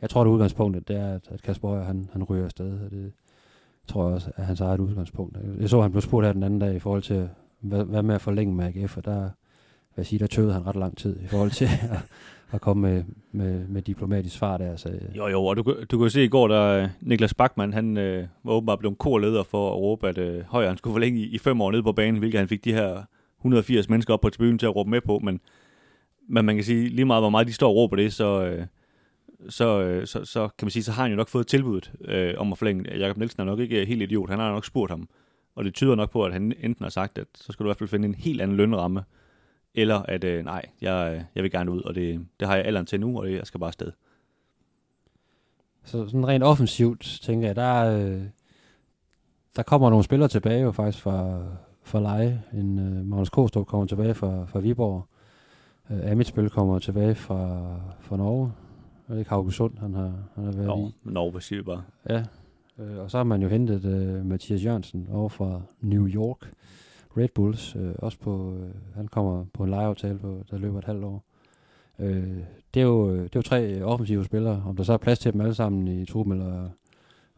jeg tror, at udgangspunktet det er, at, at Kasper Højer, han, han ryger afsted, og det tror jeg også er hans eget udgangspunkt. Jeg så, at han blev spurgt her den anden dag i forhold til, hvad, hvad med at forlænge med AGF, og der, hvad jeg sige, der tøvede han ret lang tid i forhold til at, at komme med, med, med diplomatisk svar der. Så, øh. jo, jo, og du, du kan se i går, der øh, Niklas Bachmann, han øh, var åbenbart blevet korleder for at råbe, at øh, Højre han skulle forlænge i, i fem år nede på banen, hvilket han fik de her 180 mennesker op på tribunen til at råbe med på, men, men man kan sige, lige meget hvor meget de står og råber det, så, øh, så, øh, så, så kan man sige, så har han jo nok fået tilbuddet øh, om at forlænge. Jakob Nielsen er nok ikke helt idiot, han har nok spurgt ham, og det tyder nok på, at han enten har sagt, at så skal du i hvert fald finde en helt anden lønramme, eller at øh, nej, jeg, jeg vil gerne ud, og det, det har jeg alderen til nu, og det, jeg skal bare afsted. Så sådan rent offensivt, tænker jeg, der, øh, der kommer nogle spillere tilbage jo faktisk fra, fra Leje. En øh, Magnus Kostrup kommer tilbage fra, fra Viborg. Øh, Amitsbøl kommer tilbage fra, fra Norge. Er det ikke Haugesund, han har, han har været Nå, i? Norge, siger bare? Ja, øh, og så har man jo hentet øh, Mathias Jørgensen over fra New York. Red Bulls, øh, også på, øh, han kommer på en lejeaftale, på, der løber et halvt år. Øh, det, er jo, det er jo tre offensive spillere. Om der så er plads til dem alle sammen i truppen, eller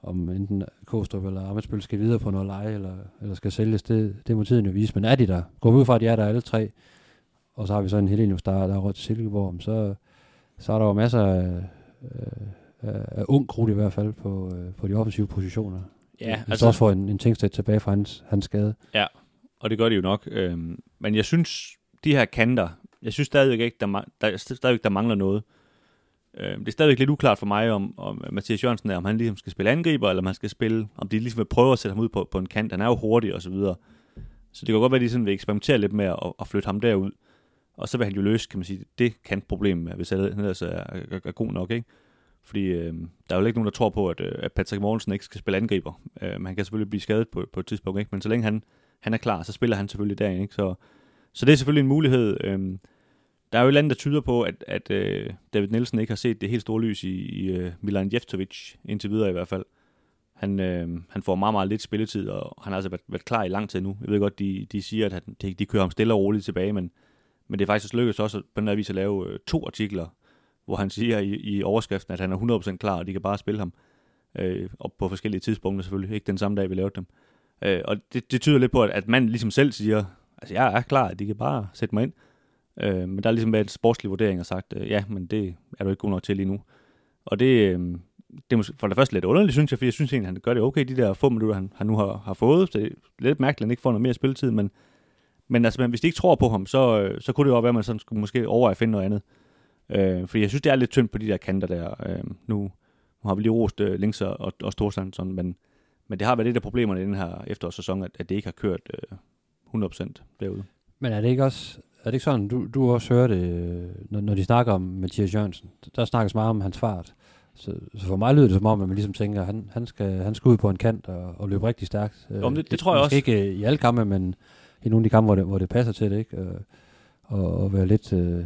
om enten Kostrup eller Amitsbøl skal videre på noget leje, eller, eller skal sælges, det, det må tiden jo vise. Men er de der? Går vi ud fra, at de er der alle tre, og så har vi så en Helenius, der, der er råd til Silkeborg, så, så er der jo masser af, af, af ung krudt i hvert fald på, øh, på de offensive positioner. Ja, altså... også får en, en Tingstedt tilbage fra hans, hans skade. Ja, og det gør de jo nok. Øh, men jeg synes, de her kanter, jeg synes stadigvæk ikke, der, der, stadigvæk, der mangler noget. Øh, det er stadigvæk lidt uklart for mig, om, om Mathias Jørgensen er, om han ligesom skal spille angriber, eller om han skal spille, om de ligesom vil prøve at sætte ham ud på, på en kant. Han er jo hurtig og så videre. Så det kan godt være, at de sådan vil eksperimentere lidt med at, at flytte ham derud. Og så vil han jo løse, kan man sige, det kantproblem, hvis han ellers er, er, er god nok, ikke? Fordi øh, der er jo ikke nogen, der tror på, at, øh, at Patrick Mortensen ikke skal spille angriber. Øh, han kan selvfølgelig blive skadet på, på et tidspunkt, ikke? men så længe han, han er klar, så spiller han selvfølgelig derinde. Ikke? Så, så det er selvfølgelig en mulighed. Øhm, der er jo et eller andet, der tyder på, at, at øh, David Nielsen ikke har set det helt store lys i, i øh, Milan Jeftovic, indtil videre i hvert fald. Han, øh, han får meget, meget lidt spilletid, og han har altså været, været klar i lang tid nu. Jeg ved godt, de, de siger, at han, de, de kører ham stille og roligt tilbage, men, men det er faktisk lykkedes også på den her vis at lave øh, to artikler, hvor han siger i, i overskriften, at han er 100% klar, og de kan bare spille ham. Øh, og på forskellige tidspunkter selvfølgelig, ikke den samme dag, vi lavede dem. Øh, Øh, og det, det tyder lidt på, at, at man ligesom selv siger, altså jeg er klar, at de kan bare sætte mig ind. Øh, men der er ligesom været en sportslig vurdering og sagt, øh, ja, men det er du ikke god nok til lige nu. Og det, øh, det er måske for det første lidt underligt, synes jeg, for jeg synes egentlig, at han gør det okay, de der få minutter, han, han nu har, har fået. Så det er lidt mærkeligt, at han ikke får noget mere spilletid, men, men altså, men hvis de ikke tror på ham, så, øh, så kunne det jo være, at man sådan skulle måske overveje at finde noget andet. Øh, fordi jeg synes, det er lidt tyndt på de der kanter der. Øh, nu, nu har vi lige rost øh, Links og, og Storstrand, sådan, men, men det har været lidt af problemerne i den her efterårssæson, at, at det ikke har kørt øh, 100% derude. Men er det ikke også, er det ikke sådan, du, du også hører det, øh, når, når de snakker om Mathias Jørgensen, der snakkes meget om hans fart. Så, så for mig lyder det som om, at man ligesom tænker, at han, han, skal, han skal ud på en kant og, og løbe rigtig stærkt. Jo, det, det tror jeg også. ikke i alle kampe, men i nogle af de kampe, hvor det, hvor det passer til det, ikke? Og, og, og være lidt, øh,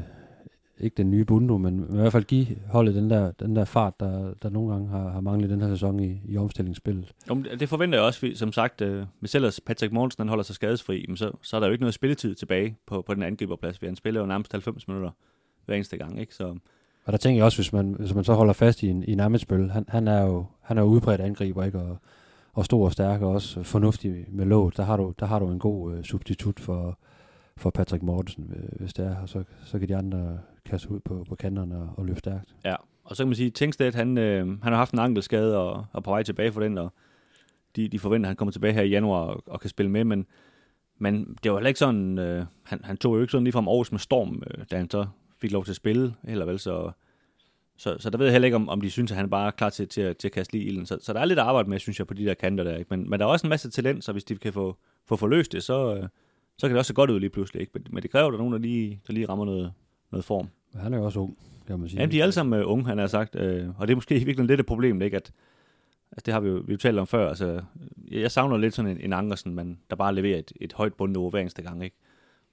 ikke den nye bundu, men i hvert fald give holdet den der, den der fart, der, der nogle gange har, har manglet den her sæson i, i omstillingsspillet. Jo, det forventer jeg også, som sagt, øh, hvis ellers Patrick Morgensen han holder sig skadesfri, men så, så er der jo ikke noget spilletid tilbage på, på den angriberplads, for han spiller jo nærmest 90 minutter hver eneste gang, ikke? Så, Og der tænker jeg også, hvis man, hvis man så holder fast i en, i en han, han, er jo, han er jo udbredt angriber, ikke? Og, og stor og stærk, og også fornuftig med låget. Der har du, der har du en god øh, substitut for, for Patrick Mortensen, øh, hvis det er, og så, så kan de andre kaste ud på, på kanterne og, og løbe stærkt. Ja, og så kan man sige, at Tengsted, han, øh, han har haft en ankelskade og er på vej tilbage for den, og de, de forventer, at han kommer tilbage her i januar og, og kan spille med, men, men det var heller ikke sådan, øh, han, han tog jo ikke sådan lige fra Aarhus med storm, øh, da han så fik lov til at spille, heller vel, så, så, så der ved jeg heller ikke, om, om de synes, at han bare er klar til, til, at, til at kaste lige ilden. Så, så der er lidt arbejde med, synes jeg, på de der kanter der. Ikke? Men, men der er også en masse talent, så hvis de kan få, få forløst det, så, øh, så kan det også se godt ud lige pludselig. Ikke? Men, men det kræver, at der er nogen, der lige, der lige rammer noget, noget form. Men han er jo også ung, kan man sige. Jamen, de er alle sammen øh, unge, han har sagt. Øh, og det er måske virkelig lidt et problem, ikke? At, altså, det har vi jo, vi jo talt om før. Altså, jeg savner lidt sådan en, en Ankersen, man, der bare leverer et, et højt bundniveau hver eneste gang, ikke?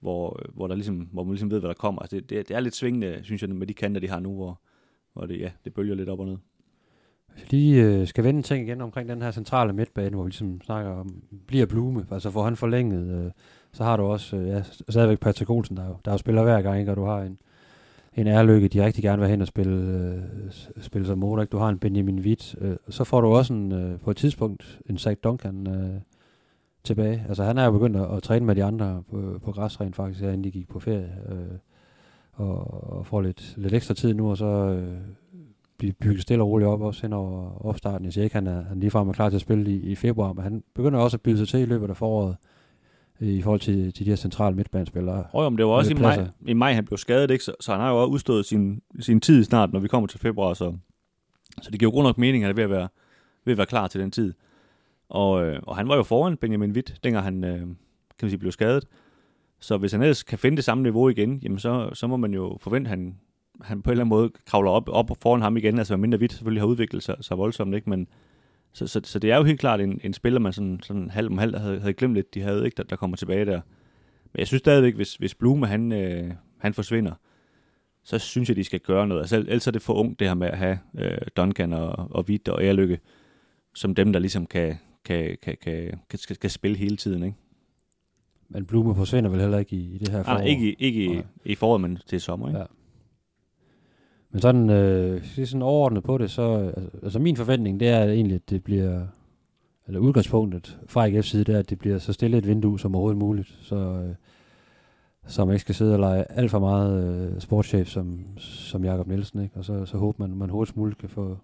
Hvor, hvor, der ligesom, hvor man ligesom ved, hvad der kommer. Altså, det, det, det, er lidt svingende, synes jeg, med de kanter, de har nu, hvor, hvor det, ja, det bølger lidt op og ned. Hvis vi lige øh, skal vende en ting igen omkring den her centrale midtbane, hvor vi ligesom snakker om, bliver Blume, altså får han forlænget, øh, så har du også øh, ja, stadigvæk Patrick Olsen, der jo, der jo spiller hver gang, ikke? og du har en, en ærlykke, de rigtig gerne vil hen og spille, øh, spille som motor, ikke? du har en Benjamin Witt, øh, så får du også en, øh, på et tidspunkt en Zach Duncan øh, tilbage. Altså han er jo begyndt at, at træne med de andre på, på græsræn faktisk, her, inden de gik på ferie, øh, og, og får lidt, lidt ekstra tid nu, og så øh, blive bygget stille og roligt op, også hen over opstarten. Jeg siger ikke, han er, han ligefrem er klar til at spille i, i februar, men han begynder også at byde sig til i løbet af foråret, øh, i forhold til, til de her centrale midtbanespillere. Og jo, men det var også i Lidt maj, i maj, han blev skadet, ikke? Så, så han har jo også udstået sin, sin tid snart, når vi kommer til februar, så, så det giver jo god nok mening, at han er ved at være, ved at være klar til den tid. Og, øh, og han var jo foran Benjamin Witt, dengang han øh, kan man sige, blev skadet. Så hvis han ellers kan finde det samme niveau igen, jamen så, så må man jo forvente, at han, han på en eller anden måde kravler op, op foran ham igen, altså mindre Witt selvfølgelig har udviklet sig, sig voldsomt, ikke? Men, så, så, så, det er jo helt klart en, en spiller, man sådan, sådan halv om halv havde, havde glemt lidt, de havde, ikke, der, der kommer tilbage der. Men jeg synes stadigvæk, hvis, hvis Blume han, øh, han forsvinder, så synes jeg, de skal gøre noget. Altså, ellers er det for ungt, det her med at have øh, Duncan og, og Witt og Ærlykke, som dem, der ligesom kan, kan, kan, kan, kan, skal, skal spille hele tiden, ikke? Men Blume forsvinder vel heller ikke i, i det her forår. Ah, ikke, i- ikke i, Nej. i foråret, men til sommer, ikke? Ja. Men sådan, øh, sådan overordnet på det, så altså, altså min forventning, det er egentlig, at det bliver, eller udgangspunktet fra AGF's side, det er, at det bliver så stille et vindue som overhovedet muligt, så, øh, så man ikke skal sidde og lege alt for meget øh, sportschef som, som Jakob Nielsen, ikke? og så, så håber man, man hurtigst muligt kan få,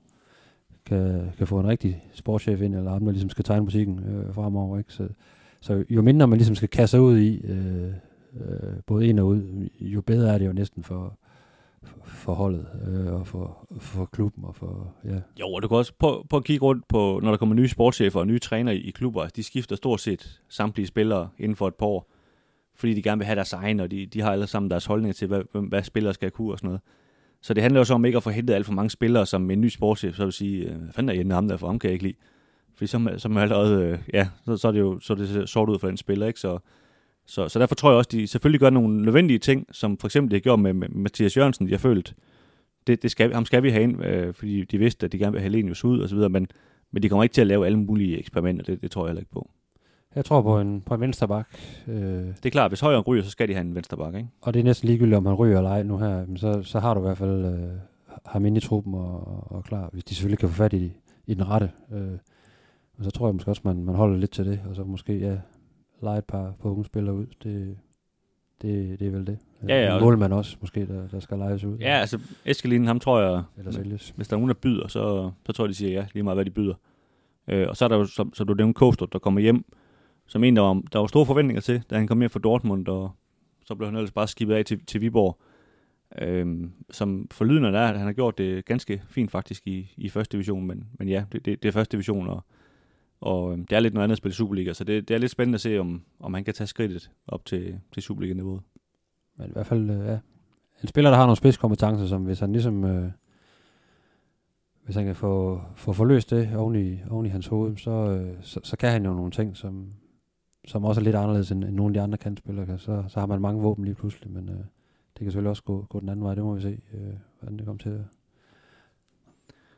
kan, kan få en rigtig sportschef ind, eller ham, der ligesom skal tegne musikken øh, fremover. Ikke? Så, så jo mindre man ligesom skal kaste ud i, øh, øh, både ind og ud, jo bedre er det jo næsten for, for, holdet, øh, og for, for klubben, og for, ja. Jo, og du kan også prøve, prøve at kigge rundt på, når der kommer nye sportschefer og nye træner i, i klubber. De skifter stort set samtlige spillere inden for et par år, fordi de gerne vil have deres egen, og de, de har alle sammen deres holdning til, hvad, hvem- hvad spillere skal kunne og sådan noget. Så det handler jo så om ikke at få hentet alt for mange spillere, som en ny sportschef, så vil sige, øh, hvad fanden er Jenne ham der, for ham kan jeg ikke lide. Fordi så, så er allerede, øh, ja, så, så er det jo så er det ser sort ud for den spiller, ikke? Så, så, så derfor tror jeg også, de selvfølgelig gør nogle nødvendige ting, som for eksempel de har gjort med, med Mathias Jørgensen, har følt, det, det skal, ham skal vi have ind, øh, fordi de vidste, at de gerne vil have Helenius ud og så videre, men, men de kommer ikke til at lave alle mulige eksperimenter, det, det tror jeg heller ikke på. Jeg tror på en, på en vensterbak, øh, Det er klart, hvis højre ryger, så skal de have en venstreback, ikke? og det er næsten ligegyldigt, om han ryger eller ej nu her, men så, så har du i hvert fald øh, ham inde i truppen og, og, og klar, hvis de selvfølgelig kan få fat i, i den rette. Øh, og så tror jeg måske også, man, man holder lidt til det, og så måske ja, lege et par, par unge spillere ud. Det, det, det er vel det. Ja, ja, målmand også, måske, der, der skal lejes ud. Ja, altså Eskelinen, ham tror jeg, Eller sælges. hvis der er nogen, der byder, så, så tror jeg, de siger ja, lige meget hvad de byder. Øh, og så er der jo, som, som du nævnte, Kostrup, der kommer hjem, som en, der var, der var store forventninger til, da han kom hjem fra Dortmund, og så blev han ellers bare skibet af til, til Viborg. Øhm, som for lyden er, at han har gjort det ganske fint faktisk i, i første division, men, men ja, det, det, det er første division, og, og øhm, det er lidt noget andet at spille Superliga, så det, det er lidt spændende at se, om, om han kan tage skridtet op til, til Superliga-niveauet. Men i hvert fald, øh, ja. En spiller, der har nogle spidskompetencer, som hvis han ligesom... Øh, hvis han kan få, få forløst det oven i, oven i hans hoved, så, øh, så, så kan han jo nogle ting, som, som også er lidt anderledes end, end nogle af de andre kantspillere kan. Så, så har man mange våben lige pludselig, men øh, det kan selvfølgelig også gå, gå den anden vej. Det må vi se, øh, hvordan det kommer til at,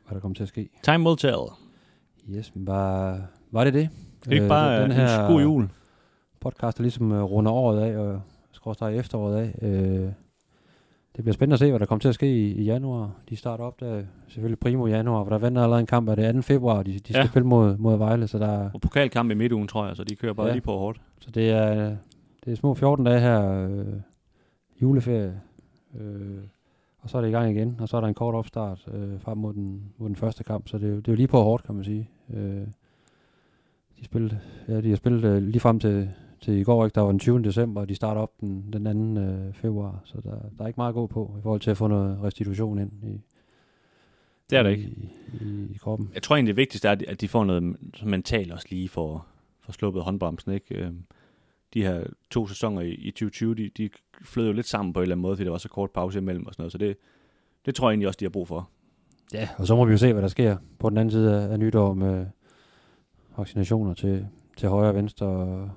hvad der kommer til at ske. Time will tell. Yes, men var, var det det? Det er ikke Øh, bare den en god jul. podcast, der ligesom uh, runder året af, og skråstrej efteråret af. Øh, det bliver spændende at se, hvad der kommer til at ske i, i januar. De starter op der selvfølgelig primo januar, for der venter allerede en kamp af det 2. februar. De, de skal Ja. spille mod, mod Vejle, så, der, Og pokalkamp i midtugen, tror jeg, så de kører bare Ja. lige på hårdt. så det, er, det er små 14 dage her, øh, juleferie, øh, og så er det i gang igen, og så er der en kort opstart øh, frem mod den, mod den første kamp, så det, er det er jo lige på hårdt, kan man sige. Øh, de, spillede, ja, de har spillet øh, lige frem til, til i går, ikke? der var den 20. december, og de starter op den, den 2. Øh, februar, så der, der er ikke meget at gå på i forhold til at få noget restitution ind i, Det er der ikke. i, i, i kroppen. Jeg tror egentlig, det vigtigste er, at de- at de får noget som mentalt også lige for, for sluppet håndbremsen. Ikke? Øhm, De her to sæsoner i, i 2020, de, de flød jo lidt sammen på en eller anden måde, fordi der var så kort pause imellem og sådan noget. Så det, det tror jeg egentlig også, de har brug for. Ja, og så må vi jo se, hvad der sker på den anden side af, af nytår med vaccinationer til, til højre og venstre, og,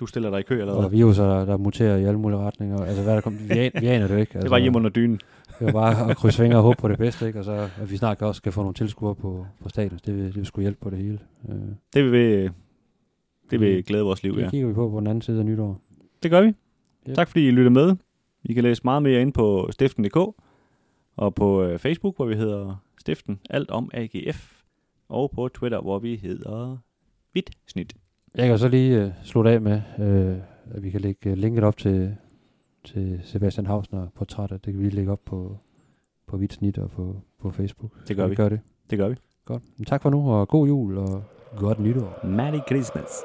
Du stiller dig i kø eller hvad? og viruser, der, der muterer i alle mulige retninger. Altså, hvad der kommer, vi, an, vi aner det ikke. Altså, Det var hjemme under dynen. Det var bare at krydse fingre og håbe på det bedste, ikke? Og så at vi snart også skal få nogle tilskuere på, på stadion. Det vil, det vil sgu hjælpe på det hele. Øh, Det vil, det vil glæde vores liv, det ja. kigger vi på på den anden side af nytår. Det gør vi. Yep. Tak fordi I lytter med. I kan læse meget mere ind på stiften.dk og på øh, Facebook, hvor vi hedder Stiften Alt om AGF. Og på Twitter, hvor vi hedder Vidt Snit. Jeg kan så lige uh, slutte af med, uh, at vi kan lægge uh, linket op til, til Sebastian Hausner portrættet. Det kan vi lige lægge op på, på Hvidt Snit og på, på Facebook. Det gør Så vi. Gør det. Det gør vi. Godt. Men tak for nu, og god jul og godt nytår. Merry Christmas.